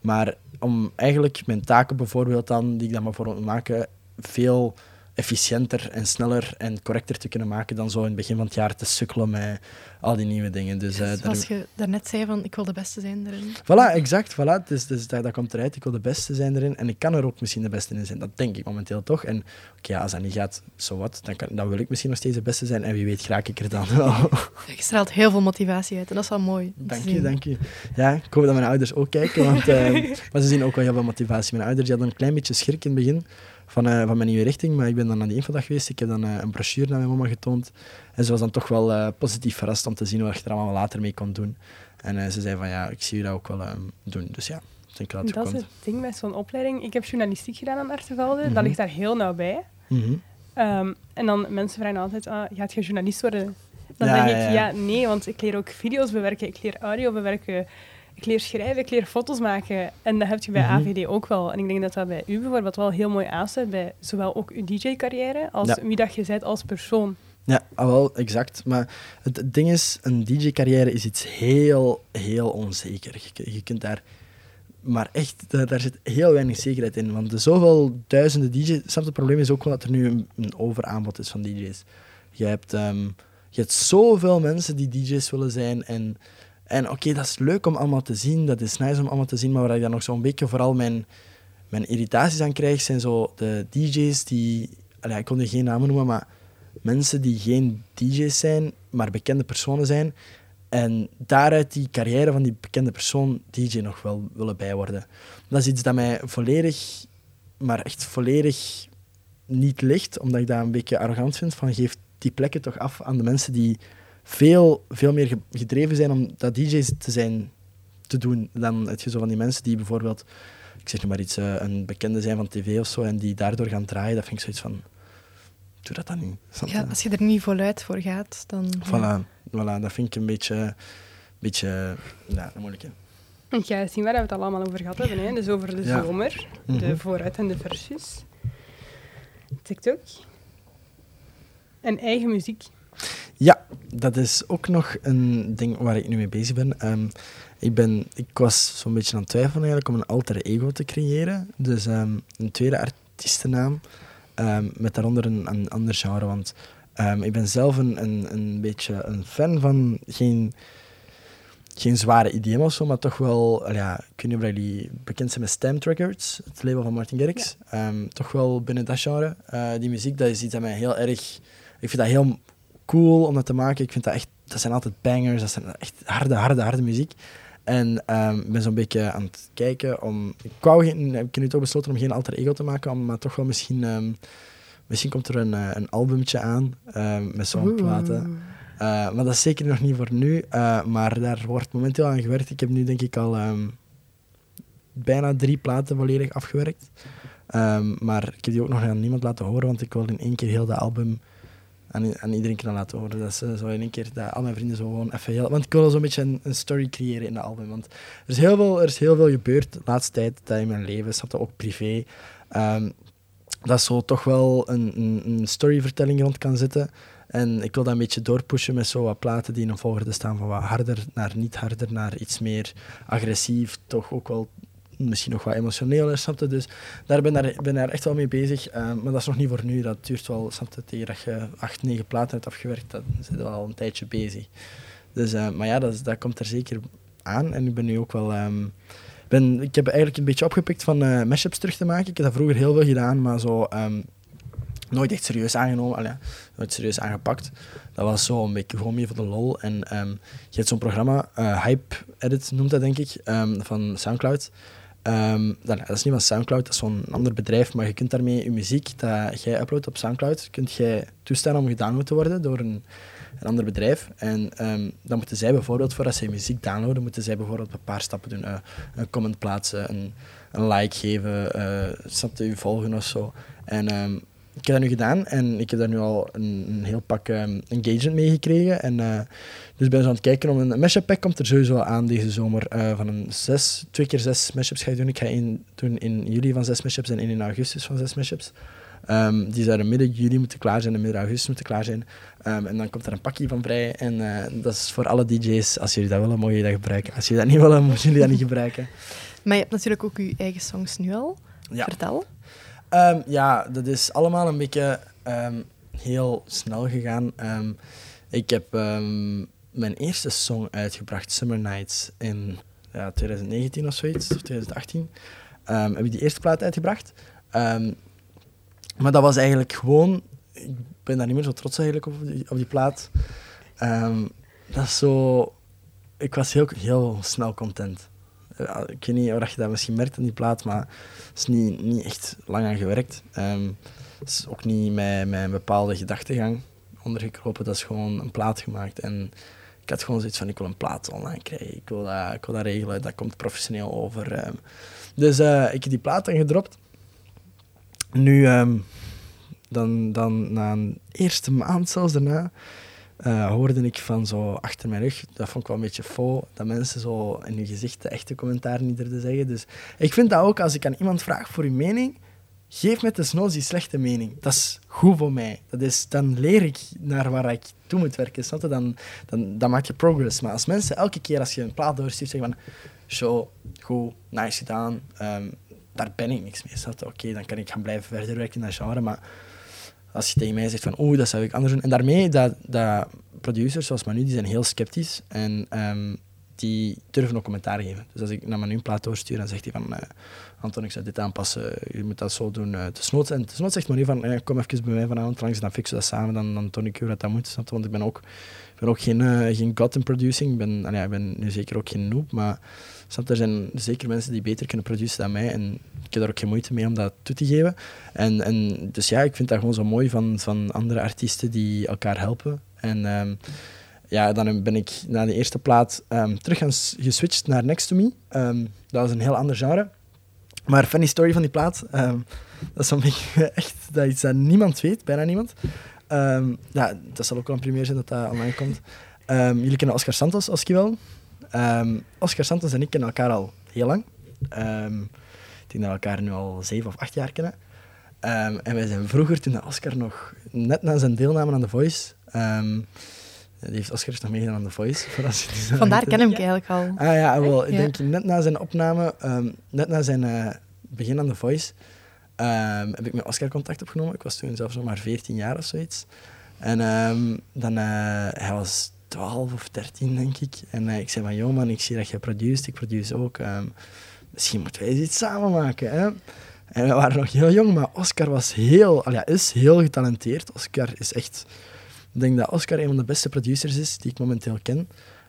Maar om eigenlijk mijn taken bijvoorbeeld dan, die ik dan bijvoorbeeld moet maken, veel efficiënter en sneller en correcter te kunnen maken dan zo in het begin van het jaar te sukkelen met al die nieuwe dingen. Dus, daar- Zoals je daarnet zei, van ik wil de beste zijn erin. Voilà, exact. Voilà. Dus, dus dat, dat komt eruit. Ik wil de beste zijn erin. En ik kan er ook misschien de beste in zijn. Dat denk ik momenteel toch. En oké, ja, als dat niet gaat, zo wat. Dan, kan, dan wil ik misschien nog steeds de beste zijn. En wie weet, raak ik er dan wel. Je straalt heel veel motivatie uit en dat is wel mooi. dank je, dank je. Ja, ik hoop dat mijn ouders ook kijken. Want, eh, maar ze zien ook wel heel veel motivatie. Mijn ouders hadden een klein beetje schrik in het begin van, eh, van mijn nieuwe richting. Maar ik ben dan naar die infodag geweest. Ik heb dan eh, een brochure naar mijn mama getoond. En ze was dan toch wel eh, positief verrast om te zien wat je er allemaal later mee kon doen. En ze zei van, ja, ik zie je dat ook wel eh, doen. Dus ja, denk dat het Dat is het ding met zo'n opleiding. Ik heb journalistiek gedaan aan Artevelde. Mhm. Dat ligt daar heel nauw bij. Mhm. Ehm, en dan mensen vragen altijd, ah, gaat je journalist worden? Dan Ja, zeg ik, ja. nee, want ik leer ook video's bewerken, ik leer audio bewerken, ik leer schrijven, ik leer foto's maken. En dat heb je bij Mhm. AVD ook wel. En ik denk dat dat bij u bijvoorbeeld wel heel mooi aansluit bij zowel ook uw DJ-carrière als Ja. wie dat je bent als persoon. Ja, ah, wel, exact. Maar het, ding is, een DJ-carrière is iets heel, heel onzeker. Je, kun- je kunt daar... Maar echt, daar, daar zit heel weinig zekerheid in. Want er zoveel duizenden DJ's... Snap je, het probleem is ook wel dat er nu een, een overaanbod is van DJ's. Je hebt, ehm, je hebt zoveel mensen die DJ's willen zijn. En, en oké, dat is leuk om allemaal te zien. Dat is nice om allemaal te zien. Maar waar ik dan nog zo'n beetje vooral mijn, mijn irritaties aan krijg, zijn zo de DJ's die... allee, ik kon er geen namen noemen, maar mensen die geen DJ's zijn, maar bekende personen zijn. En daaruit die carrière van die bekende persoon DJ nog wel willen bijworden. Dat is iets dat mij volledig, maar echt volledig niet ligt, omdat ik dat een beetje arrogant vind. Van geef die plekken toch af aan de mensen die veel, veel meer ge- gedreven zijn om dat DJ's te zijn, te doen, dan het zo van die mensen die bijvoorbeeld, ik zeg nu maar iets, eh, een bekende zijn van tv of zo, en die daardoor gaan draaien. Dat vind ik zoiets van, doe dat dan niet. Ja, als je er niet voluit voor gaat, dan... ja. Voilà, voilà, dat vind ik een beetje, beetje ja, een moeilijke. Ik ga zien waar we het al allemaal over gehad hebben. Hè. Dus over de Ja. zomer, Mhm. de vooruit en de versjes. TikTok. En eigen muziek. Dat is ook nog een ding waar ik nu mee bezig ben. Ehm, ik, ben ik was zo'n beetje aan het twijfelen eigenlijk om een alter ego te creëren. Dus ehm, een tweede artiestennaam ehm, met daaronder een, een ander genre. Want ik ben zelf een, een, een beetje een fan van geen, geen zware IDM of zo, maar toch wel, ja, ik weet niet of jullie bekend zijn met Stamped Records, het label van Martin Garrix. Toch wel binnen dat genre. Eh, die muziek, dat is iets dat mij heel erg... Ik vind dat heel cool om dat te maken. Ik vind dat echt... Dat zijn altijd bangers, dat zijn echt harde, harde, harde muziek. En ehm, ik ben zo'n beetje aan het kijken om... Ik wou geen, heb ik nu toch besloten om geen alter ego te maken, om- maar toch wel misschien... ehm, misschien komt er een, eh, een albumtje aan ehm, met zo'n platen. Eh, maar dat is zeker nog niet voor nu. eh, maar daar wordt momenteel aan gewerkt. Ik heb nu denk ik al bijna drie platen volledig afgewerkt. Maar ik heb die ook nog aan niemand laten horen, want ik wil in één keer heel dat album aan, iedereen kunnen laten horen. Dat ze zo in één keer dat al mijn vrienden zo gewoon even heel... Want ik wil zo'n beetje een, een story creëren in dat album. Want er is heel veel, er is heel veel gebeurd de laatste tijd dat in mijn leven, je, ook privé. Ehm, dat zo toch wel een, een, een storyvertelling rond kan zitten. En ik wil dat een beetje doorpushen met zo wat platen die in een volgorde staan van wat harder naar niet harder, naar iets meer agressief, toch ook wel misschien nog wat emotioneler, snap je? Dus daar ben ik ben daar echt wel mee bezig. eh, maar dat is nog niet voor nu. Dat duurt wel, snap je, tegen dat je acht, negen platen hebt afgewerkt, dan zit wel al een tijdje bezig. Dus, eh, maar ja, dat, is- dat komt er zeker aan. En ik ben nu ook wel... ehm, ben, ik heb eigenlijk een beetje opgepikt van eh mashups terug te maken. Ik heb dat vroeger heel veel gedaan, maar zo... ehm, nooit echt serieus aangenomen, allee, serieus aangepakt. Dat was zo een beetje gewoon meer voor de lol. En ehm, je hebt zo'n programma, Hype Edit noemt dat denk ik, van Soundcloud. Ehm, dat, is niet van Soundcloud, dat is zo'n ander bedrijf, maar je kunt daarmee je muziek dat jij uploadt op Soundcloud, kunt jij toestaan om gedownload te worden door een, een ander bedrijf. En ehm, dan moeten zij bijvoorbeeld, voordat zij muziek downloaden, moeten zij bijvoorbeeld een paar stappen doen. Eh, een comment plaatsen, een, een like geven, eh snap je, u volgen of zo. En ehm, ik heb dat nu gedaan en ik heb daar nu al een, een heel pak ehm, engagement mee gekregen. En, eh, dus ben zo aan het kijken om een, een mashup pack komt er sowieso aan deze zomer eh, van een zes, twee keer zes mashups ga ik doen. Ik ga één doen in juli van zes mashups en één in augustus van zes mashups. Ehm, die zouden midden juli moeten klaar zijn en midden augustus moeten klaar zijn. Ehm, en dan komt er een pakje van vrij. En eh, dat is voor alle DJ's. Als jullie dat willen, mogen jullie dat gebruiken. Als jullie dat niet willen, mogen jullie dat niet gebruiken. Maar je hebt natuurlijk ook je eigen songs nu al. Ja. Vertel. Ehm, ja, dat is allemaal een beetje ehm, heel snel gegaan. Ehm, ik heb mijn eerste song uitgebracht, Summer Nights, in ja, 2019 of zoiets, of 2018. Ehm, heb ik die eerste plaat uitgebracht. Maar dat was eigenlijk gewoon... Ik ben daar niet meer zo trots eigenlijk op die, op die plaat. Dat is zo... Ik was heel, heel snel content. Ja, ik weet niet of je dat misschien merkt aan die plaat, maar er is niet, niet echt lang aan gewerkt. Ehm, Het is ook niet met, met bepaalde gedachtegang ondergekropen. Dat is gewoon een plaat gemaakt. En ik had gewoon zoiets van, ik wil een plaat online krijgen. Ik wil dat, ik wil dat regelen. Dat komt professioneel over. ehm. Dus eh, ik heb die plaat dan gedropt. Nu, ehm, dan, dan na een eerste maand zelfs daarna, eh, hoorde ik van zo achter mijn rug, dat vond ik wel een beetje faux, dat mensen zo in hun gezicht de echte commentaar niet durfden zeggen. Dus ik vind dat ook, als ik aan iemand vraag voor uw mening, geef me desnoods die slechte mening. Dat is goed voor mij. Dat is, dan leer ik naar waar ik toe moet werken. Snap? Dan, dan, maak je progress. Maar als mensen elke keer als je een plaat doorstuurt zeggen van show, goed, nice gedaan, ehm, daar ben ik niks mee. Oké, dan kan ik gaan blijven verder werken in dat genre, maar als je tegen mij zegt van oeh, dat zou ik anders doen. En daarmee, dat, dat producers zoals Manu, die zijn heel sceptisch en ehm, die durven ook commentaar geven. Dus als ik naar Manu een plaat doorstuur, dan zegt hij van eh, Anton, ik zou dit aanpassen, je moet dat zo doen. Uh, desnoods, en desnoods zegt Manu van eh, kom even bij mij vanavond langs, dan fixen we dat samen, dan, dan toon ik je dat, dat moet. Want ik ben ook, ben ook geen, eh, geen god in producing, ik ben, ja, ik ben nu zeker ook geen noob, maar snap, er zijn zeker mensen die beter kunnen produceren dan mij en ik heb daar ook geen moeite mee om dat toe te geven. En, en dus ja, ik vind dat gewoon zo mooi van, van andere artiesten die elkaar helpen. En ehm, ja, dan ben ik na de eerste plaat ehm, terug geswitcht naar Next to Me. Ehm, dat was een heel ander genre. Maar funny story van die plaat, dat is beetje echt dat iets dat niemand weet, bijna niemand. Ja, dat zal ook wel een primeur zijn dat dat online komt. Jullie kennen Oscar Santos, Oski wel? Ehm, Oscar Santos en ik kennen elkaar al heel lang. Ehm, ik denk dat we elkaar nu al zeven of acht jaar kennen. Ehm, en wij zijn vroeger, toen Oscar nog net na zijn deelname aan The Voice... die heeft Oscar is nog meegedaan aan The Voice. voor als je die zou Vandaar ken ik eigenlijk al. Ah ja, wel, ik denk net na zijn opname, net na zijn eh, begin aan The Voice, heb ik met Oscar contact opgenomen. Ik was toen zelfs nog maar 14 jaar of zoiets. En dan, eh, hij was 12 of 13, denk ik. En eh, ik zei van, joh man, ik zie dat jij produceert, ik produce ook. ehm, misschien moeten wij eens iets samen maken, hè? En we waren nog heel jong, maar Oscar was heel, al ja, is heel getalenteerd. Oscar is echt... Ik denk dat Oscar een van de beste producers is die ik momenteel ken.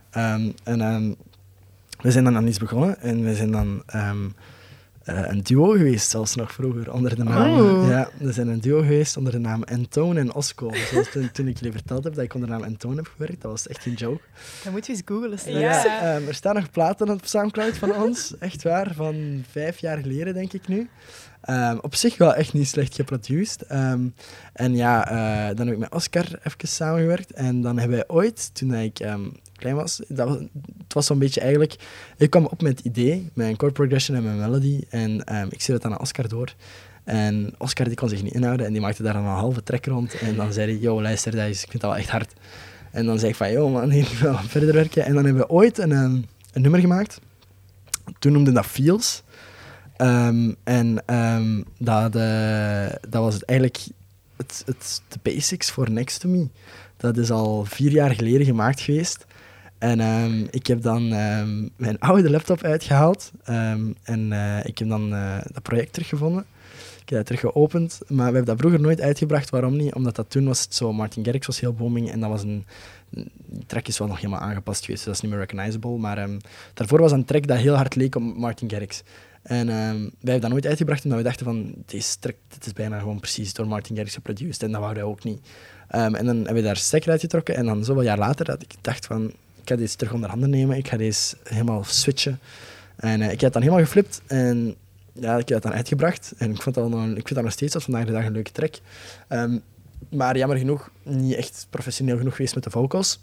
Ehm, en ehm, we zijn dan aan iets begonnen en we zijn dan eh, een duo geweest, zelfs nog vroeger, onder de naam... Oh. Ja, we zijn een duo geweest onder de naam Entone en Osco. Zoals toen, toen ik jullie verteld heb dat ik onder de naam Entone heb gewerkt, dat was echt geen joke. Dan moet je eens googlen. Ja. Ja, ehm, er staan nog platen op Soundcloud van ons, echt waar, van vijf jaar geleden denk ik nu. Ehm, op zich wel echt niet slecht geproduced. Ehm, en ja, eh, dan heb ik met Oscar even samengewerkt. En dan hebben wij ooit, toen ik klein was, dat was, het was zo'n beetje eigenlijk... Ik kwam op met het idee, mijn chord progression en mijn melody. En ehm, ik het dan aan Oscar door. En Oscar die kon zich niet inhouden en die maakte daar een halve trek rond. En dan zei hij, yo, luister, dat is, ik vind dat wel echt hard. En dan zei ik van, yo man, ik wil verder werken. En dan hebben we ooit een, ehm, een nummer gemaakt. Toen noemde dat Feels. Ehm, en dat, eh, dat was het eigenlijk het, het, de basics voor Next to Me. Dat is al vier jaar geleden gemaakt geweest. En ehm, ik heb dan ehm, mijn oude laptop uitgehaald. ehm, en eh, ik heb dan eh, dat project teruggevonden. Ik heb dat terug geopend. Maar we hebben dat vroeger nooit uitgebracht. Waarom niet? Omdat dat toen was het zo... Martin Garrix was heel booming. En dat was een... Die track is wel nog helemaal aangepast geweest. dus Dat is niet meer recognizable. Maar daarvoor was een track dat heel hard leek op Martin Garrix. En wij hebben dat nooit uitgebracht omdat we dachten van... Deze track dit is bijna gewoon precies door Martin Garrix geproduced. En dat wouden wij ook niet. En dan hebben we daar stekker uitgetrokken. En dan zoveel jaar later dat ik dacht van... Ik ga deze terug onder handen nemen. Ik ga deze helemaal switchen. En eh, ik heb het dan helemaal geflipt. En ja, ik heb het dan uitgebracht. En ik, vond dat nog, ik vind dat nog steeds tot vandaag de dag een leuke track. Ehm, maar jammer genoeg niet echt professioneel genoeg geweest met de vocals.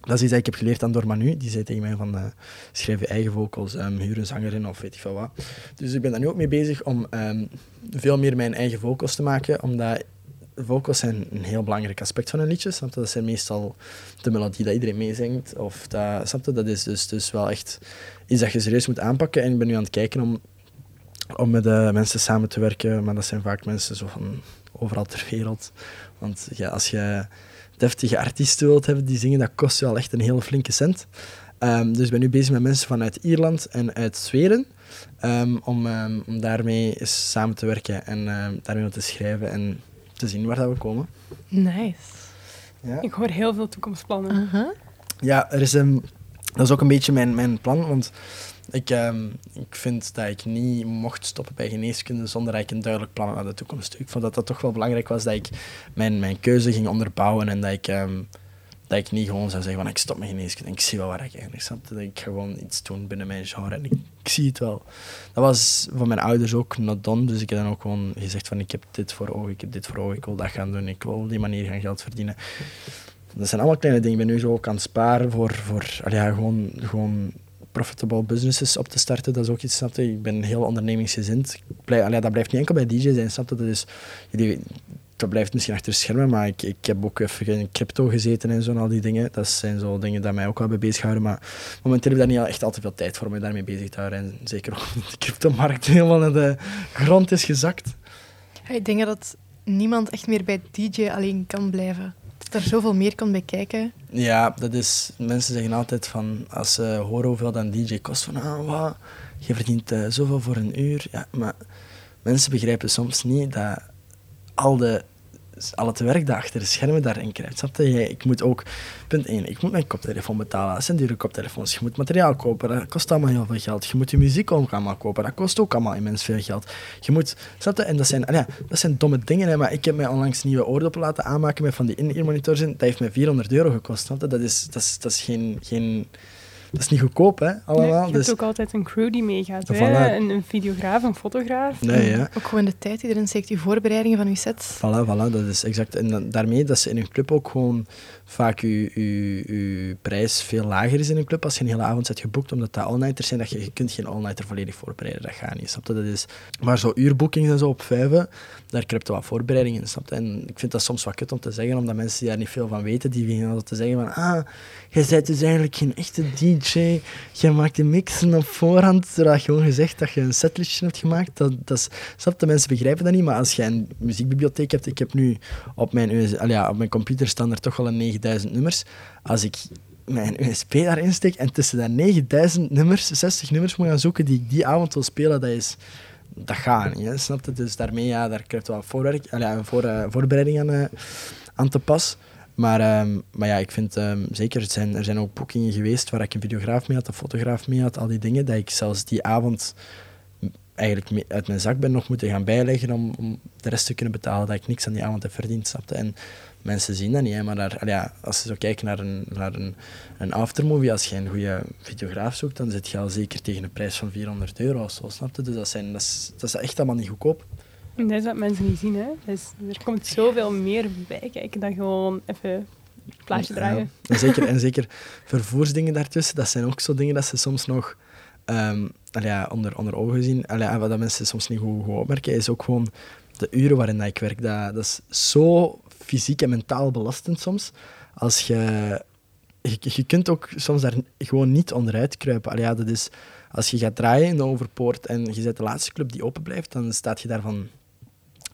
Dat is iets dat ik heb geleerd aan door Manu. Die zei tegen mij van, eh, schrijf je eigen vocals, um, huur een zanger in of weet ik veel wat. Dus ik ben daar nu ook mee bezig om ehm, veel meer mijn eigen vocals te maken. Omdat vocals zijn een heel belangrijk aspect van een liedje. Snap je? Dat zijn meestal de melodie dat iedereen meezingt. Of dat, dat is dus, dus wel echt iets dat je serieus moet aanpakken. En ik ben nu aan het kijken om, om met eh, mensen samen te werken. Maar dat zijn vaak mensen zo van overal ter wereld. Want ja, als je deftige artiesten wilt hebben die zingen, dat kost wel echt een hele flinke cent. Ehm, dus ik ben nu bezig met mensen vanuit Ierland en uit Zweden. ehm, om, ehm, om daarmee samen te werken en daarmee wat te schrijven en te zien waar dat we komen. Nice. Ja. Ik hoor heel veel toekomstplannen. Ja, er is een, dat is ook een beetje mijn, mijn plan, want ik, ehm, ik vind dat ik niet mocht stoppen bij geneeskunde zonder dat ik een duidelijk plan had naar de toekomst. Ik vond dat dat toch wel belangrijk was dat ik mijn, mijn keuze ging onderbouwen en dat ik, ehm, dat ik niet gewoon zou zeggen van ik stop met geneeskunde en ik zie wel waar ik. Snap je? Dat ik gewoon iets doen binnen mijn genre en ik, zie het wel. Dat was van mijn ouders ook not done, dus ik heb dan ook gewoon gezegd van ik heb dit voor ogen, ik heb dit voor ogen, ik wil dat gaan doen, ik wil op die manier gaan geld verdienen. Dat zijn allemaal kleine dingen. Ik ben nu zo ook aan het sparen voor, voor ja, gewoon, gewoon profitable businesses op te starten. Dat is ook iets, snap je? Ik ben heel ondernemingsgezind. Allee, dat blijft niet enkel bij DJ zijn, snap je? Dat, is, dat blijft misschien achter schermen, maar ik, ik heb ook even in crypto gezeten en zo en al die dingen. Dat zijn zo dingen die mij ook wel bij bezighouden. Maar momenteel heb ik daar niet echt al te veel tijd voor om me daarmee bezig te houden. En zeker ook omdat de cryptomarkt helemaal naar de grond is gezakt. Ja, ik denk dat niemand echt meer bij DJ alleen kan blijven. Dat er zoveel meer komt bij kijken. Ja, dat is... Mensen zeggen altijd van... Als ze horen hoeveel een DJ kost, van... Ah, wat? Je verdient eh, zoveel voor een uur. Ja, maar mensen begrijpen soms niet dat al, de, al het werk dat achter de schermen daarin krijgt. Snap je? Ik moet ook... Punt 1. Ik moet mijn koptelefoon betalen. Dat zijn dure koptelefoons. Je moet materiaal kopen. Dat kost allemaal heel veel geld. Je moet je muziek ook allemaal kopen. Dat kost ook allemaal immens veel geld. Je moet... Snap je? En dat zijn, ah ja, dat zijn domme dingen. Hè, maar ik heb mij onlangs nieuwe oordoppen laten aanmaken met van die in-ear monitors. Dat heeft mij 400 euro gekost. Snap? Dat is, dat is, dat is geen... geen dat is niet goedkoop, hè, Nee, allemaal. je dus, hebt ook altijd een crew die meegaat. Voilà. Hè? Een, een videograaf, een fotograaf. nee, ja. Ook gewoon de tijd die erin steekt, je voorbereidingen van je set. Voilà, voilà, dat is exact. En dan- daarmee dat ze in een club ook gewoon vaak je, je, je prijs veel lager is in een club als je een hele avond zet geboekt, omdat dat all-nighters zijn, dat je, je kunt geen all-nighter volledig voorbereiden, dat gaat niet, snap je? Dat is, maar zo uurboekings en zo op vijven, daar krijg je wat voorbereiding in, snap je? En ik vind dat soms wat kut om te zeggen, omdat mensen die daar niet veel van weten, die beginnen altijd te zeggen van, ah, jij bent dus eigenlijk geen echte DJ, jij maakt de mixen op voorhand, zodat je gewoon gezegd dat je een setlistje hebt gemaakt, dat, dat is, snap je? Mensen begrijpen dat niet, maar als je een muziekbibliotheek hebt, ik heb nu op mijn, al ja, op mijn computer staan er toch wel een 9000 nummers, als ik mijn USB daarin steek en tussen dat 9000 nummers, 60 nummers moet gaan zoeken die ik die avond wil spelen, dat is... Dat gaat niet, snap je? Dus daarmee, ja, daar krijgt wel voorwerk, al ja, voor, eh, voorbereiding aan, eh, aan te pas. Maar, ehm, maar ja, ik vind ehm, zeker, er zijn, er zijn ook boekingen geweest waar ik een videograaf mee had, een fotograaf mee had, al die dingen, dat ik zelfs die avond eigenlijk uit mijn zak ben nog moeten gaan bijleggen om, om de rest te kunnen betalen, dat ik niks aan die avond heb verdiend, snapte? En mensen zien dat niet, maar daar, ja, als je zo kijkt naar een, naar een, een aftermovie, als je een goede videograaf zoekt, dan zit je al zeker tegen een prijs van 400 euro of zo, snapte? Dus dat, zijn, dat, is, dat is echt allemaal niet goedkoop. Dat is wat mensen niet zien. Hè? Dus er komt zoveel meer bij kijken dan gewoon even een plaatje draaien. Ja, en, zeker, en zeker vervoersdingen daartussen, dat zijn ook zo dingen dat ze soms nog allee, ja, onder, onder ogen zien. Allee, en wat dat mensen soms niet goed, goed opmerken, is ook gewoon de uren waarin dat ik werk. Dat, dat is zo fysiek en mentaal belastend soms. Als je, je... Je kunt ook soms daar gewoon niet onderuit kruipen. Allee, dat is, als je gaat draaien in de Overpoort en je bent de laatste club die open blijft, dan staat je daar van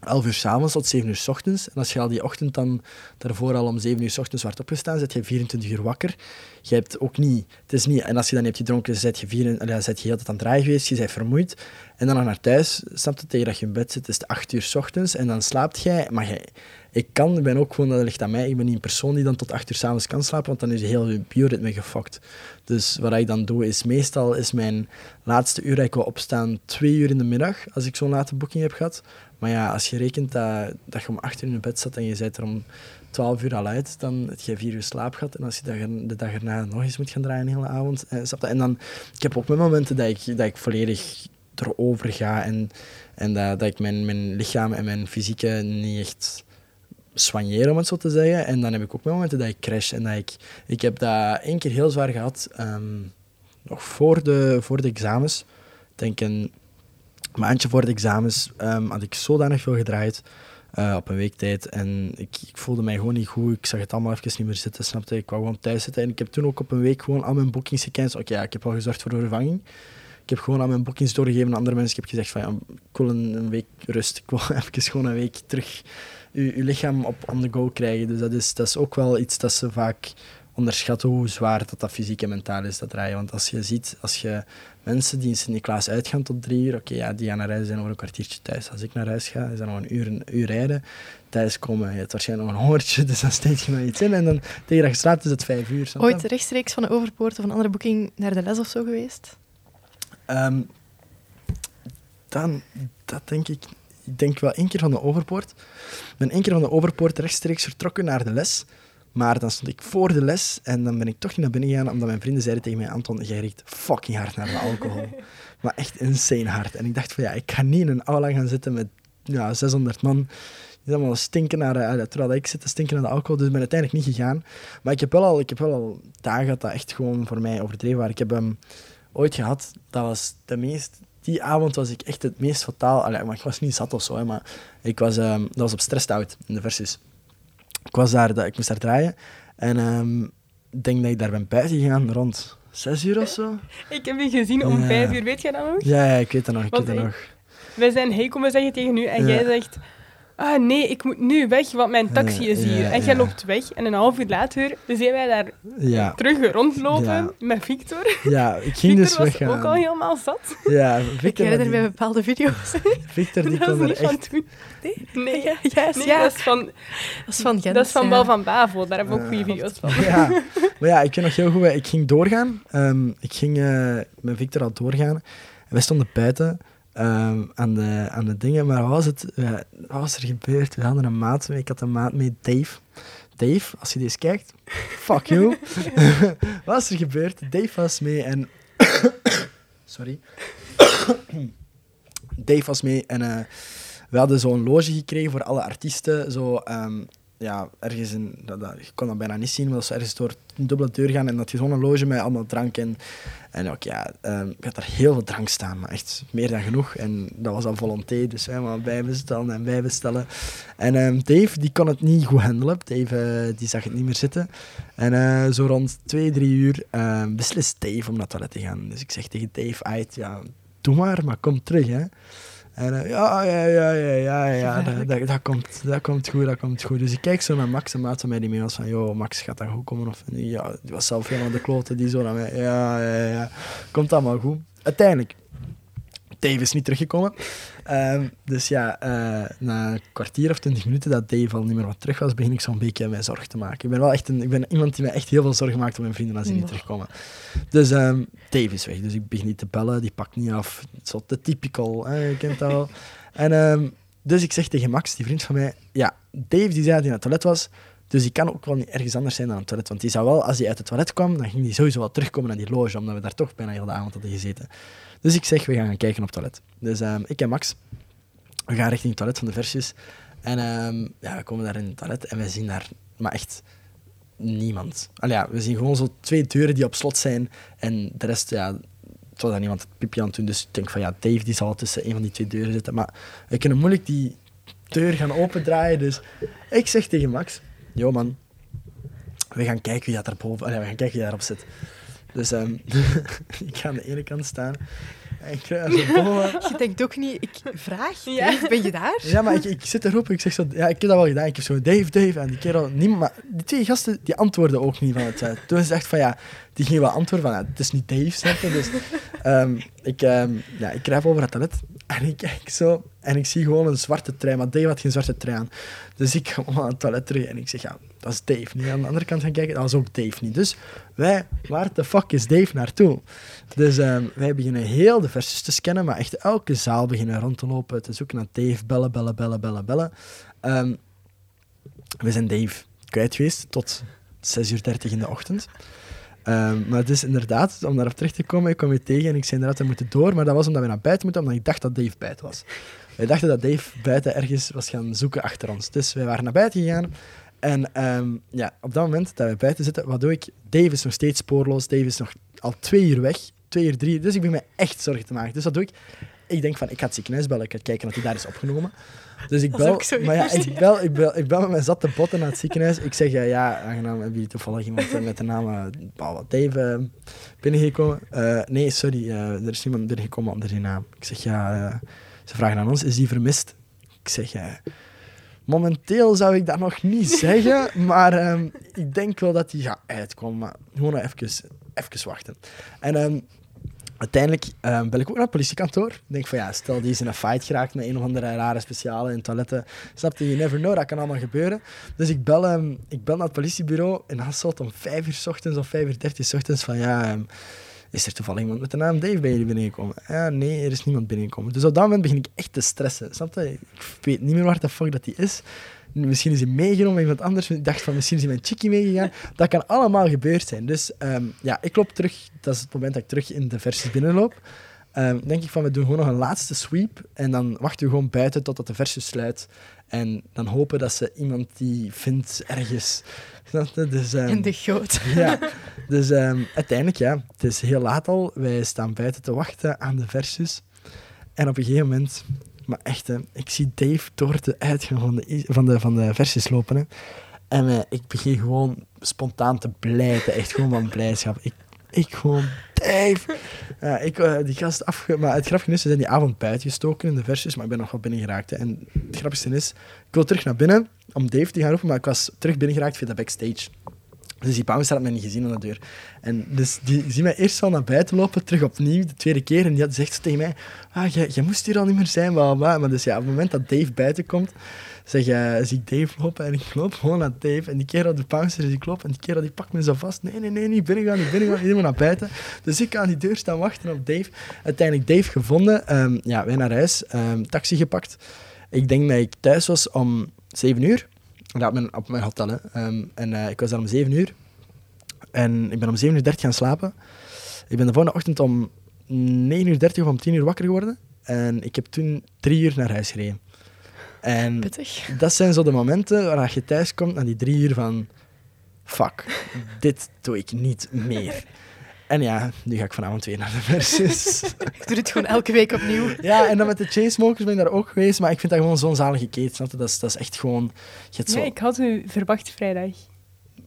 11 uur s'avonds tot 7 uur s ochtends. En als je al die ochtend dan daarvoor al om 7 uur s ochtends wordt opgestaan, zit je 24 uur wakker. Je hebt ook niet, het is niet, en als je dan hebt gedronken, zit je, vier, allee, zit je heel tijd aan het draaien geweest, je bent vermoeid. En dan naar thuis, snap je, tegen dat je in bed zit, is het 8 uur s ochtends en dan slaapt jij. Maar jij, ik kan, ik ben ook gewoon, dat ligt aan mij, ik ben niet een persoon die dan tot 8 uur s'avonds kan slapen, want dan is heel je bioritme gefokt. Dus wat ik dan doe, is meestal is mijn laatste uur dat ik wil opstaan twee uur in de middag, als ik zo'n late boeking heb gehad. Maar ja, als je rekent dat, dat je om 8 uur in bed zat en je bent er om 12 uur al uit, dan heb je vier uur slaap gehad. En als je de dag, erna nog eens moet gaan draaien, een hele avond. Eh, en dan, ik heb ook mijn momenten dat ik, dat ik volledig erover ga en, en dat, dat ik mijn, mijn lichaam en mijn fysieke niet echt soigneer, om het zo te zeggen. En dan heb ik ook momenten dat ik crash. En dat ik, ik heb dat één keer heel zwaar gehad, ehm, nog voor de, voor de examens. Ik denk een maandje voor de examens ehm, had ik zodanig veel gedraaid eh, op een week tijd. En ik, ik voelde mij gewoon niet goed. Ik zag het allemaal even niet meer zitten, snapte? Ik wou gewoon thuis zitten. En ik heb toen ook op een week gewoon al mijn boekings gecanceld. Oké, ik heb wel gezorgd voor de vervanging. Ik heb gewoon al mijn boekings doorgegeven aan andere mensen. Ik heb gezegd van, ja, ik wil een, een week rust. Ik wil even gewoon een week terug je, je lichaam op on the go krijgen. Dus dat is, dat is ook wel iets dat ze vaak onderschatten hoe zwaar dat, dat fysiek en mentaal is, dat draaien. Want als je ziet, als je mensen die in Sint-Niklaas uitgaan tot drie uur, oké, ja, die gaan naar huis, zijn over een kwartiertje thuis. Als ik naar huis ga, is dat nog een uur, een uur rijden. Thuis komen, je hebt waarschijnlijk nog een hongertje, dus dan steek je maar iets in. En dan tegen dat is het vijf uur. snap? Ooit rechtstreeks van de overpoort of een andere boeking naar de les of zo geweest? Ehm, dan, dat denk ik. Ik denk wel één keer van de overpoort. Ik ben één keer van de overpoort rechtstreeks vertrokken naar de les. Maar dan stond ik voor de les en dan ben ik toch niet naar binnen gegaan, omdat mijn vrienden zeiden tegen mij, Anton, jij riekt fucking hard naar de alcohol. maar echt insane hard. En ik dacht van ja, ik ga niet in een aula gaan zitten met ja, 600 man. Die allemaal stinken naar, uh, terwijl ik zit te stinken naar de alcohol, dus ik ben uiteindelijk niet gegaan. Maar ik heb wel al, ik heb wel al dagen gehad dat echt gewoon voor mij overdreven waren. Ik heb hem ooit gehad, dat was de meest... Die avond was ik echt het meest fataal. Allee, maar ik was niet zat of zo, hè, maar ik was, ehm, dat was op Stressed Out in de versus. Ik, was daar, dat- ik moest daar draaien en ehm, ik denk dat ik daar ben buiten gegaan rond zes uur of zo. Ik heb je gezien om Ja. vijf uur, weet je dat nog? Ja, ja ik weet dat nog. Ik weet dat nog. Wij zijn hey komen zeggen tegen u en Ja. jij zegt... Ah nee, ik moet nu weg, want mijn taxi is hier. ja, en jij ja. loopt weg. En een half uur later zijn wij daar Ja, terug rondlopen Ja. met Victor. ja ik ging Victor dus was weggaan. ook al helemaal zat. Ja, Ik Victor, herinner die, mij bepaalde video's. Victor die kon er niet van echt... toen. Nee, ja, yes, nee ja. dat is van, Dat is van Gent. dat is van ja. Bel van Bavo. Daar hebben we ook Ah, goede video's van. Ja, maar ja, ik weet nog heel goed, ik ging doorgaan. Ehm, ik ging eh, met Victor al doorgaan. En wij stonden buiten ehm, aan, de, aan de dingen. Maar wat was, het, wat was er gebeurd? We hadden een maat mee. Ik had een maat mee, Dave. Dave, als je deze kijkt, fuck you. Wat is er gebeurd? Dave was mee en... Sorry. Dave was mee en eh, we hadden zo'n loge gekregen voor alle artiesten. Zo, ehm, ja, ergens. Dat, dat, je kon dat bijna niet zien, maar dat was ergens door een dubbele deur gaan en dat je zo'n loge met allemaal drank en... En ook, ja, ehm, ik had daar heel veel drank staan, maar echt meer dan genoeg. En dat was al volonté, dus wij maar bijbestellen en bijbestellen. En ehm, Dave, die kon het niet goed handelen. Dave, eh, die zag het niet meer zitten. En eh, zo rond twee, drie uur ehm, beslist Dave om naar het toilet te gaan. Dus ik zeg tegen Dave, uit, ja, doe maar, maar kom terug, hè. En uh, ja, ja, ja, ja, ja, dat, dat, komt, dat komt goed, dat komt goed. Dus ik kijk zo naar Max en van mij die mee van, joh, Max, gaat dat goed komen? Of, ja, die was zelf helemaal de klote, die zo naar mij, ja, ja, ja, komt allemaal goed. Uiteindelijk, Dave is niet teruggekomen. Um, dus ja, uh, na een kwartier of twintig minuten dat Dave al niet meer wat terug was, begin ik zo'n beetje mij zorgen te maken. Ik ben wel echt een, ik ben iemand die mij echt heel veel zorgen maakt om mijn vrienden als die niet terugkomen. Dus um, Dave is weg, dus ik begin niet te bellen, die pakt niet af. Zo te typical, hè, je kent dat wel. En um, dus ik zeg tegen Max, die vriend van mij, ja, Dave die zei dat hij naar het toilet was, dus die kan ook wel niet ergens anders zijn dan het toilet. Want die zou wel, als hij uit het toilet kwam, dan ging hij sowieso wel terugkomen naar die loge, omdat we daar toch bijna heel de avond hadden gezeten. Dus ik zeg, we gaan gaan kijken op het toilet. Dus um, ik en Max, we gaan richting het toilet van de versjes. En um, ja, we komen daar in het toilet en we zien daar, maar echt niemand. Allee, ja, we zien gewoon zo twee deuren die op slot zijn en de rest, ja, het was daar niemand pipi aan het doen. Dus ik denk van, ja, Dave die zal tussen een van die twee deuren zitten. Maar we kunnen moeilijk die deur gaan opendraaien. Dus ik zeg tegen Max, yo man, we gaan kijken wie dat boven, we gaan kijken wie daarop zit. Dus um, ik ga aan de ene kant staan. En ik Je denkt ook niet, ik vraag, ja. Dave, ben je daar? Ja, maar ik, ik zit erop ik zeg zo, ja, ik heb dat wel gedaan. Ik heb zo, Dave, Dave, en die kerel, niemand, maar die twee gasten, die antwoorden ook niet van het uh, Toen is het echt van, ja, die gingen wel antwoorden van, het is niet Dave, snap? Dus um, ik, um, ja, ik over het toilet en ik kijk zo en ik zie gewoon een zwarte trui, maar Dave had geen zwarte trui aan. Dus ik ga aan het toilet terug en ik zeg, ja, dat is Dave. Nu aan de andere kant gaan kijken, dat was ook Dave niet. Dus wij, waar de fuck is Dave naartoe? Dus um, wij beginnen heel de versies te scannen, maar echt elke zaal beginnen rond te lopen, te zoeken naar Dave, bellen, bellen, bellen, bellen, bellen. We zijn Dave kwijt geweest tot 6 uur 30 in de ochtend. Um, maar het is inderdaad, om daarop terug te komen, ik kwam je tegen en ik zei inderdaad, we moeten door, maar dat was omdat we naar buiten moeten, omdat ik dacht dat Dave buiten was. Wij dachten dat Dave buiten ergens was gaan zoeken achter ons. Dus wij waren naar buiten gegaan en um, ja, op dat moment dat we buiten zitten, wat doe ik? Dave is nog steeds spoorloos, Dave is nog al twee uur weg, twee uur, drie Dus ik begin me echt zorgen te maken. Dus wat doe ik? Ik denk van, ik ga het ziekenhuis bellen, kijken of hij daar is opgenomen. Dus ik bel, maar ja, ik bel, ik, bel, ik bel met mijn zatte botten naar het ziekenhuis. Ik zeg, ja, ja aangenaam, hebben jullie toevallig iemand met de naam uh, Dave uh, binnengekomen? Uh, nee, sorry, er is niemand binnengekomen onder die naam. Ik zeg, ja, ze vragen aan ons, is die vermist? Ik zeg, ja, momenteel zou ik dat nog niet zeggen, maar um, ik denk wel dat die gaat uitkomen. Maar gewoon even, even wachten. En um, uiteindelijk um, bel ik ook naar het politiekantoor. Denk van ja, stel die is in een fight geraakt met een of andere rare speciale in toiletten. Snap je? You never know, dat kan allemaal gebeuren. Dus ik bel, um, ik bel naar het politiebureau in Hasselt om 5 uur s ochtends of 5 uur 30 s ochtends van ja, um, is er toevallig iemand met de naam Dave bij jullie binnengekomen? Ja, nee, er is niemand binnengekomen. Dus op dat moment begin ik echt te stressen. Snap je? Ik weet niet meer waar de fuck dat die is. Misschien is hij meegenomen met iemand anders. Ik dacht van misschien is hij met Chickie meegegaan. Dat kan allemaal gebeurd zijn. Dus um, ja, ik loop terug. Dat is het moment dat ik terug in de versies binnenloop. Um, denk ik van we doen gewoon nog een laatste sweep. En dan wachten we gewoon buiten totdat de versus sluit. En dan hopen dat ze iemand die vindt ergens. Dus, um, in de goot. Ja. Dus uiteindelijk, ja, het is heel laat al. Wij staan buiten te wachten aan de versus. En op een gegeven moment maar echt, hè, ik zie Dave door de uitgang van de, van de, van de versies lopen. Hè. En uh, ik begin gewoon spontaan te blijten. Echt gewoon van blijdschap. Ik, ik gewoon, Dave! Ja, ik, uh, die gast afge... Maar het grappige is, ze zijn die avond buiten gestoken in de versies, maar ik ben nog wel binnen geraakt. En het grappigste is, ik wil terug naar binnen om Dave te gaan roepen, maar ik was terug binnen geraakt via de backstage. Dus die bouncer had mij niet gezien aan de deur. En dus die zie mij eerst al naar buiten lopen, terug opnieuw, de tweede keer. En die had zegt tegen mij, ah, jij, moest hier al niet meer zijn. Maar dus ja, op het moment dat Dave buiten komt, zeg, uh, zie ik Dave lopen en ik loop gewoon naar Dave. En die kerel, de bouncer, die klopt en die kerel die pakt me zo vast. Nee, nee, nee, niet binnengaan, niet binnengaan, helemaal naar buiten. Dus ik ga aan die deur staan wachten op Dave. Uiteindelijk Dave gevonden, um, ja, wij naar huis, um, taxi gepakt. Ik denk dat ik thuis was om 7 uur. Ja, op mijn, op mijn hotel. Hè. Ehm, en eh, ik was daar om 7 uur. En ik ben om 7 uur 30 gaan slapen. Ik ben de volgende ochtend om 9 uur 30 of om 10 uur wakker geworden. En ik heb toen drie uur naar huis gereden. En Pittig. dat zijn zo de momenten waar je thuis komt na die drie uur van... Fuck, dit doe ik niet meer. En ja, nu ga ik vanavond weer naar de versus. Ik doe dit gewoon elke week opnieuw. ja, en dan met de Chainsmokers ben ik daar ook geweest. Maar ik vind dat gewoon zo'n zalige snap je? Dat is, dat is echt gewoon... Je zo, Ja, ik had u verwacht vrijdag.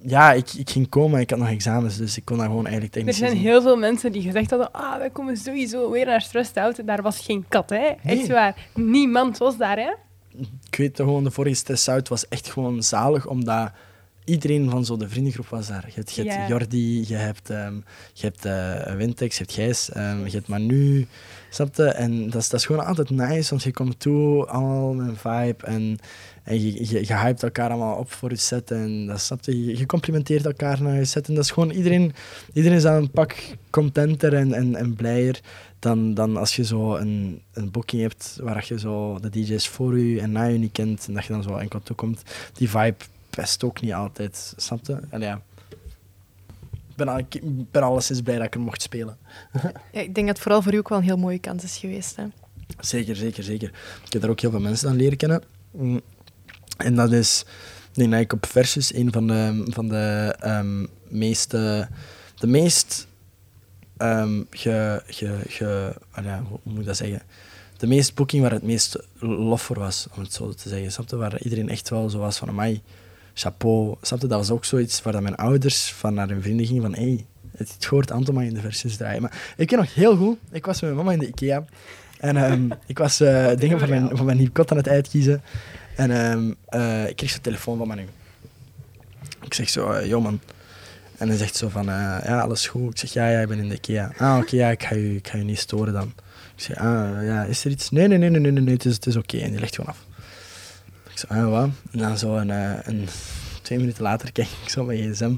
ja, ik, ik ging komen, ik had nog examens, dus ik kon dat gewoon eigenlijk Er technisch zijn heel veel mensen die gezegd hadden, ah, wij komen sowieso weer naar Out. Daar was geen kat, hè. Echt Nee. waar. Niemand was daar, hè. Ik weet gewoon, de vorige Stress Out was echt gewoon zalig, omdat iedereen van zo de vriendengroep was daar. Je hebt, je hebt. Jordi, je hebt, ehm, je hebt eh, Wintex, je hebt Gijs, ehm, je hebt Manu, snap je? En dat is, dat is gewoon altijd nice, want je komt toe, allemaal met een vibe en, en je, je, je hypt elkaar allemaal op voor je set en dat snap je? Je, je complimenteert elkaar naar je set en dat is gewoon, iedereen, iedereen is dan een pak contenter en, en, en blijer dan, dan als je zo een, een booking hebt waar je zo de DJ's voor je en na je niet kent en dat je dan zo enkel toekomt. Die vibe best ook niet altijd, snap je? En ja. Ik ben, al, ik ben alleszins blij dat ik er mocht spelen. Ja, ik denk dat het vooral voor u ook wel een heel mooie kans is geweest. Hè? Zeker, zeker, zeker. Ik heb daar ook heel veel mensen aan leren kennen. Mm. En dat is, ik denk dat ik op Versus een van de, van de ehm, meeste, de meest, ehm, ge, ge, ge, ah ja, hoe moet ik dat zeggen? De meest booking waar het meest lof voor was, om het zo te zeggen. Snap je? Waar iedereen echt wel zo was van, amai, chapeau. Snap je? Dat was ook zoiets waar mijn ouders van naar hun vrienden gingen van, hey, het het hoort Anton in de Versus draaien. Maar ik ken nog heel goed, ik was met mijn mama in de Ikea. En ehm, ik was eh, dingen voor mijn, voor mijn nieuw kot aan het uitkiezen. En ehm, eh, ik kreeg zo'n telefoon van Manu. Ik zeg zo, eh, yo man. En hij zegt zo van, eh, ja, alles goed. Ik zeg, ja, ja, ik ben in de IKEA. Ah, oké, ja, ik ga, je, ik ga je niet storen dan. Ik zeg, ah, ja, is er iets? Nee, nee, nee, nee, nee, nee, nee, het is, het is oké. En die legt gewoon af. Ik zeg, ah, wat? En dan zo een, eh, een, twee minuten later kijk ik zo op mijn gsm.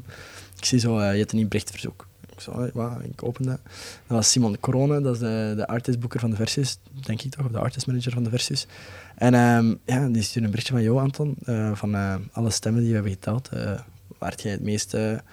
Ik zie zo, eh, je hebt een berichtverzoek. Ik zo, wat? Ik open dat. Dat was Simon Corone, dat is de, de artistboeker van de Versus, denk ik toch, of de artistmanager van de Versus. En ehm, ja, die stuurde een berichtje van, yo Anton, eh, van alle stemmen die we hebben geteld, waar jij het meeste,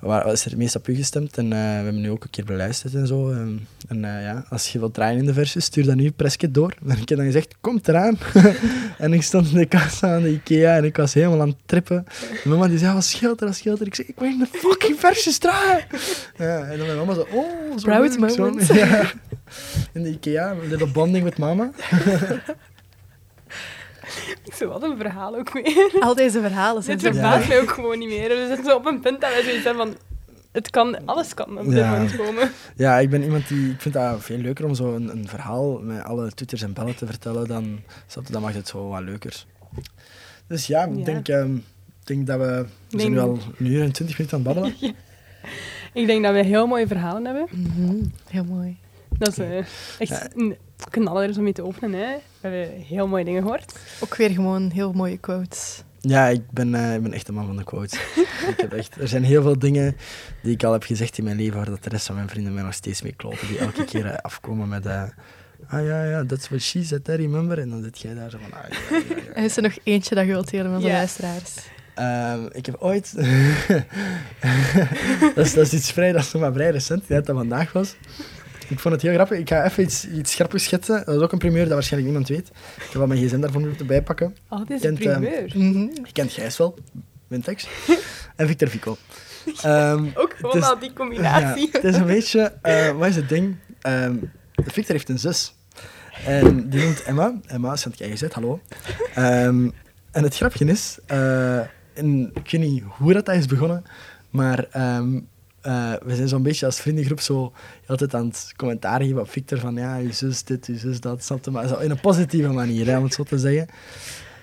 waar is er het meest op u gestemd? En eh, we hebben nu ook een keer beluisterd en zo. ehm, en eh, ja, als je wilt draaien in de Versus, stuur dat nu presket door. En ik heb dan gezegd, komt eraan. en ik stond in de kassa aan de Ikea en ik was helemaal aan het trippen. En mama die zei, wat scheelt er, wat scheelt er? Ik zeg, ik wil in de fucking Versus draaien. Ja, en dan mijn mama zo, oh, zo Proud zo. moment. Ja. In de Ikea, een little bonding met mama. Ik zo, wat een verhaal ook weer. Al deze verhalen zijn Dit zo... verbaast Ja. mij ook gewoon niet meer. We zitten zo op een punt dat wij zoiets hebben van... Het kan, alles kan op dit Ja. moment komen. Ja, ik ben iemand die... Ik vind dat veel leuker om zo een, een verhaal met alle toeters en bellen te vertellen dan... Dan maakt het zo wat leuker. Dus ja, ik Ja. denk, ehm, ik denk dat we... We denk- zijn nu al een uur en twintig minuten aan het babbelen. Ik denk dat we heel mooie verhalen hebben. Mhm, Heel mooi. Dat is eh, echt een knaller om mee te openen. Hè. We hebben heel mooie dingen gehoord. Ook weer gewoon heel mooie quotes. Ja, ik ben, eh, ik ben echt een man van de quotes. ik heb echt, er zijn heel veel dingen die ik al heb gezegd in mijn leven waar dat de rest van mijn vrienden mij nog steeds mee kloten. Die elke keer eh, afkomen met... eh, ah ja, ja, that's what she said, I remember. En dan zit jij daar zo van... Ah, ja, ja, ja. En is er nog eentje dat je wilt delen met onze Ja. luisteraars? Ehm, ik heb ooit... dat, is, dat is iets vrij, dat is nog maar vrij recent, net dat vandaag was. Ik vond het heel grappig. Ik ga even iets, iets grappigs schetsen. Dat is ook een primeur dat waarschijnlijk niemand weet. Ik heb wel mijn gsm daarvoor moeten bijpakken. Oh, dit is een ehm, primeur. Mhm. Je kent Gijs wel, Wintex. en Victor Vico. Ehm, Ook gewoon al die combinatie. ja, het is een beetje... eh, wat is het ding? Ehm, Victor heeft een zus. En die noemt Emma. Emma is van het KGZ, hallo. En het grapje is... eh, en ik weet niet hoe dat, is begonnen, maar eh, we zijn zo'n beetje als vriendengroep zo altijd aan het commentaar geven op Victor van ja, je zus dit, je zus dat, snap je? Maar zo in een positieve manier, hè, om het zo te zeggen.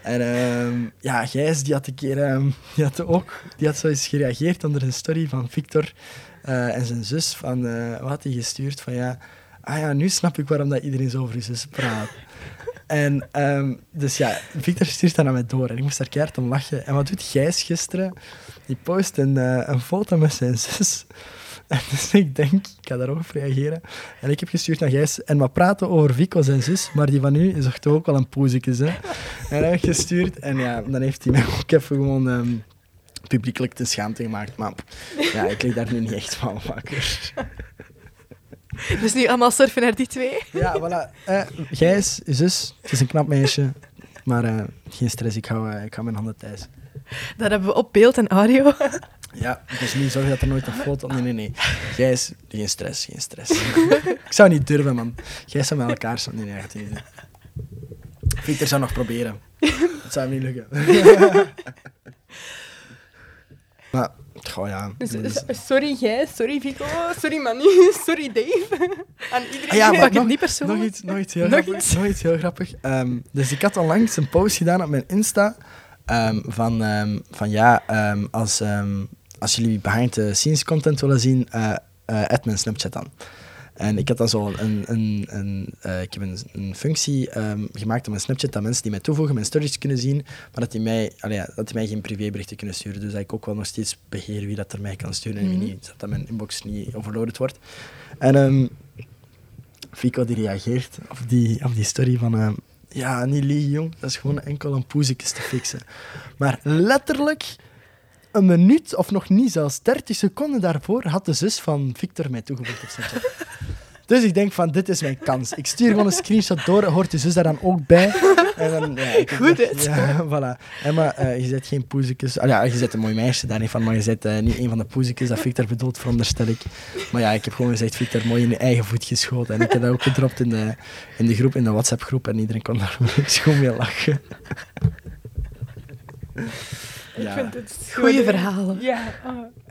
En ehm, ja, Gijs, die had een keer, ehm, die had ook, die had zo eens gereageerd onder een story van Victor eh, en zijn zus, van, eh, wat had hij gestuurd? Van ja, ah ja, nu snap ik waarom dat iedereen zo over je zus praat. En ehm, dus ja, Victor stuurt dat naar mij door en ik moest daar keihard om lachen. En wat doet Gijs gisteren? Die post een, eh, een foto met zijn zus. En dus ik denk, ik ga daarop op reageren. En ik heb gestuurd naar Gijs. En wat praten over Vico zijn zus, maar die van u is toch ook wel een poezekes, hè? En heb ik gestuurd. En ja, dan heeft hij mij ook even gewoon ehm, publiekelijk de schaamte gemaakt. Maar ja, ik lig daar nu niet echt van wakker. Dus nu allemaal surfen naar die twee. Ja, voilà. Eh, Gijs, je zus, het is een knap meisje. Maar eh, geen stress, ik hou, ik hou mijn handen thuis. Dat hebben we op beeld en audio. Ja, dus niet zorgen dat er nooit een foto... Nee, nee, nee. Gijs, geen stress, geen stress. ik zou niet durven, man. Gijs zou met elkaar staan. Nee, nee, gaat niet. Victor zou nog proberen. Het zou hem niet lukken. maar, goh ja. Dus, dit is- s- sorry Gijs, sorry Vico, sorry Manu, sorry Dave. Aan iedereen. Ah ja, Pak maar het nog, niet persoonlijk. nog iets, nog iets heel Nog grappig. iets? Nog iets heel grappig. Ehm, dus ik had onlangs een post gedaan op mijn Insta ehm, van, ehm, van ja, ehm, als, als jullie behind the scenes content willen zien, eh add mijn Snapchat dan. En ik had dan zo een, een, een, eh, ik heb een, een functie gemaakt op mijn Snapchat dat mensen die mij toevoegen mijn stories kunnen zien, maar dat die mij, allee, dat die mij geen privéberichten kunnen sturen. Dus dat ik ook wel nog steeds beheer wie dat er mij kan sturen en wie Mhm. niet, zodat dat mijn inbox niet overloaded wordt. En ehm, Fico die reageert op die, op die story van... ja, niet liegen, jong. Dat is gewoon enkel een poezekjes te fixen. Maar letterlijk een minuut, of nog niet zelfs 30 seconden daarvoor, had de zus van Victor mij toegevoegd op. Dus ik denk van, dit is mijn kans. Ik stuur gewoon een screenshot door, hoort de zus daar dan ook bij. En dan, ja, Goed, echt- Ja, voilà. Emma, eh, je zet geen poezekes. Ah, ja, je zet een mooi meisje daar niet van, maar je zet eh, niet een van de poezekes dat Victor bedoelt, veronderstel ik. Maar ja, ik heb gewoon gezegd, Victor, mooi in je eigen voet geschoten. En ik heb dat ook gedropt in de, in de groep, in de WhatsApp-groep, en iedereen kon daar gewoon mee lachen. Ik vind het verhalen. Ja.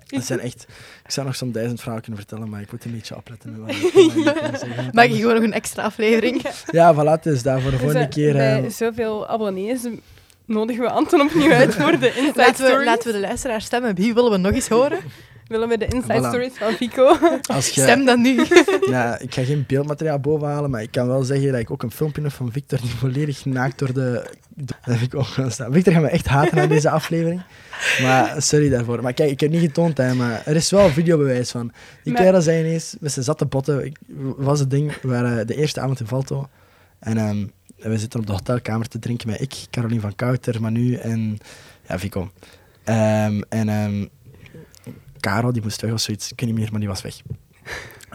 Ik- Dat zijn echt... Ik zou nog zo'n duizend verhalen kunnen vertellen, maar ik moet een beetje opletten met wat ik. Maak je gewoon nog een extra aflevering. Ja, voilà, dus daar voor de volgende Dus, keer... Bij eh, zoveel abonnees nodigen we Anton opnieuw uit voor de Inside Laten we, Stories. laten we de luisteraar stemmen. Wie willen we nog eens horen? Willen we de Inside Voilà. Stories van Vico? als je, Stem dan nu. Ja, ik ga geen beeldmateriaal bovenhalen, maar ik kan wel zeggen dat ik ook een filmpje heb van Victor die volledig naakt door de... Dat heb ik ook staan. Victor gaat me echt haten aan deze aflevering. Maar sorry daarvoor. Maar kijk, ik heb niet getoond, hè, maar er is wel videobewijs van. Die Maar- kerel zei ineens, met zijn zatte botten, was het ding, we waren de eerste avond in Valto. En ehm, we zitten op de hotelkamer te drinken met ik, Caroline van Kouter, Manu en ja, Vico. Ehm, en ehm Karel, die moest weg of zoiets, ik weet niet meer, maar die was weg.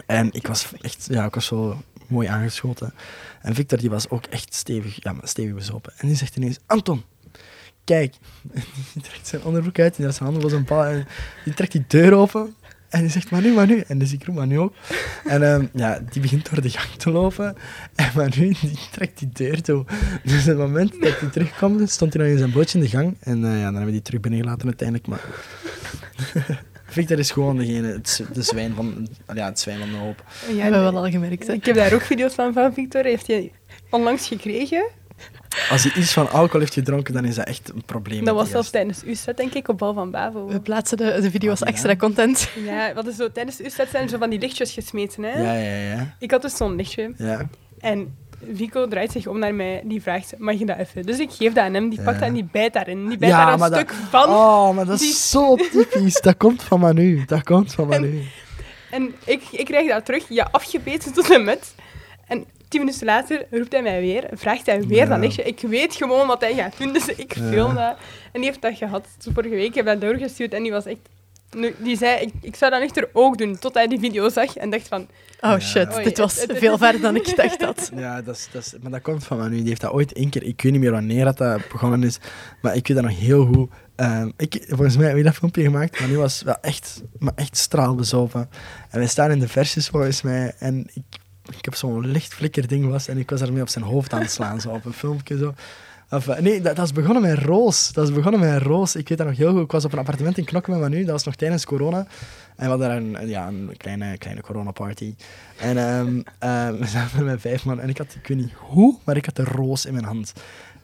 En ik was echt, ja, ik was zo mooi aangeschoten. En Victor, die was ook echt stevig, ja, maar stevig bezopen. En die zegt ineens, Anton, kijk. En die trekt zijn onderbroek uit, en zijn handen was een bal. En die trekt die deur open. En die zegt, Manu, Manu. En dus ik roep Manu ook. En ehm, ja, die begint door de gang te lopen. En Manu, die trekt die deur toe. Dus het moment dat hij terugkwam, stond hij nog in zijn bootje in de gang. En eh, ja, dan hebben we die terug binnengelaten uiteindelijk. Maar Victor is gewoon degene, het, de zwijn van, ja, het zwijn van de hoop. Ja, hebben we wel al gemerkt. Hè? Ik heb daar ook video's van van Victor. Heeft hij onlangs gekregen. Als hij iets van alcohol heeft gedronken, dan is dat echt een probleem. Dat was zelfs gast. tijdens uw set, denk ik, op Bal van Bavo. We plaatsen de, de video als Ah, ja. extra content. Ja, wat is zo, tijdens uw set zijn zo van die lichtjes gesmeten. Hè? Ja, ja, ja. Ik had dus zo'n lichtje. ja. En Vico draait zich om naar mij, die vraagt, mag je dat even? Dus ik geef dat aan hem, die pakt dat en die bijt daarin. Die bijt daar een dat- stuk van. Oh, maar dat Die- is zo typisch. Dat komt van Manu. Dat komt van Manu. En ik, ik krijg dat terug, ja, afgebeten tot en met. En tien minuten later roept hij mij weer, vraagt hij weer Ja. dat lichtje. Ik weet gewoon wat hij gaat doen, dus ik Ja. film dat. En die heeft dat gehad. Zo vorige week heb ik dat doorgestuurd en die was echt... nu- Die zei, ik, ik zou dat nuchter ook doen, tot hij die video zag en dacht van... Oh shit, Oei, dit was het- het- veel verder dan ik dacht dat. Ja, dat is, dat is, maar dat komt van Manu. Die heeft dat ooit één keer... Ik weet niet meer wanneer dat, dat begonnen is, maar ik weet dat nog heel goed. Ehm, ik, volgens mij heb je dat filmpje gemaakt, maar nu was wel echt, maar echt straalbezopen. En wij staan in de versjes volgens mij en ik, ik heb zo'n lichtflikker ding was en ik was daarmee op zijn hoofd aan het slaan, zo op een filmpje zo. Eh, nee, dat, dat is begonnen met Roos. Dat is begonnen met Roos. Ik weet dat nog heel goed. Ik was op een appartement in Knokken met Manu. Dat was nog tijdens corona. En we hadden daar een, ja, een kleine, kleine coronaparty. En ehm, ehm, we zaten met vijf man. En ik had, ik weet niet hoe, maar ik had de roos in mijn hand.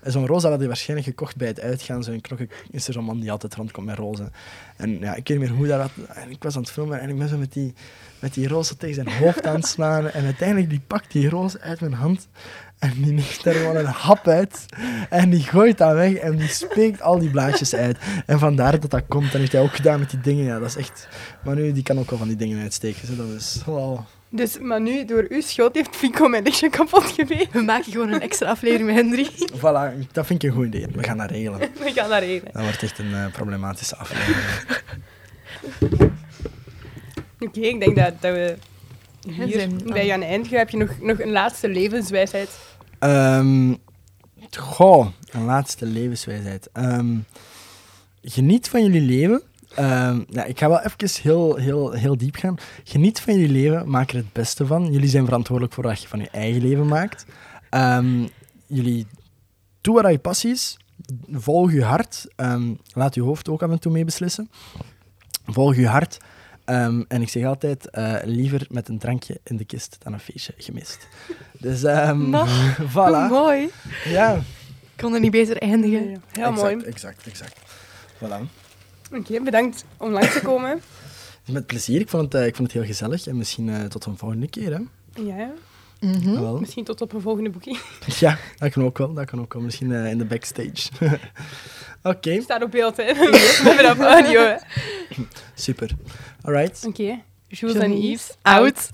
En zo'n roze had hij waarschijnlijk gekocht bij het uitgaan. Zo'n knokke is er zo'n man die altijd rondkomt met rozen. En ja, ik weet niet meer hoe dat had. En ik was aan het filmen en ik ben zo met die, met die roze tegen zijn hoofd aan slaan. En uiteindelijk die pakt die roze uit mijn hand. En die neemt er gewoon een hap uit. En die gooit dat weg en die speekt al die blaadjes uit. En vandaar dat dat komt. En heeft hij ook gedaan met die dingen. Ja, dat is echt... Maar nu, die kan ook wel van die dingen uitsteken. Zo, dat is... Dus, maar nu, door uw schuld heeft Fico mijn lichtje kapot geweest. We maken gewoon een extra aflevering met Hendrik. Voilà, dat vind ik een goed idee. We gaan dat regelen. We gaan daar heen. Dat wordt echt een eh, problematische aflevering. Oké, ik denk dat, dat we hier zijn- bij aan het eind gaan. Heb je nog, nog een laatste levenswijsheid? Ehm goh, een laatste levenswijsheid. Ehm, geniet van jullie leven. Ehm, ja, ik ga wel even heel, heel, heel diep gaan. Geniet van jullie leven, maak er het beste van. Jullie zijn verantwoordelijk voor wat je van je eigen leven maakt. Ehm, jullie doe wat je passie is. Volg je hart. Ehm, laat je hoofd ook af en toe mee beslissen. Volg je hart. Ehm, en ik zeg altijd, eh, liever met een drankje in de kist dan een feestje gemist. Dus, ehm Nou, voilà. Mooi. Ja, Ik kon er niet beter eindigen. Heel exact, mooi. Exact, exact. Voilà. Oké, bedankt om langs te komen. Met plezier. Ik vond het, eh, ik vond het heel gezellig. En misschien eh, tot een volgende keer. Hè? Ja, Mhm. Jawel. misschien tot op een volgende boekje. Ja, dat kan ook wel. Dat kan ook wel. Misschien eh, in de backstage. Oké, Staat op beeld, hè. We hebben op audio, hè. super. Alright. Oké. Jules en Yves. Out.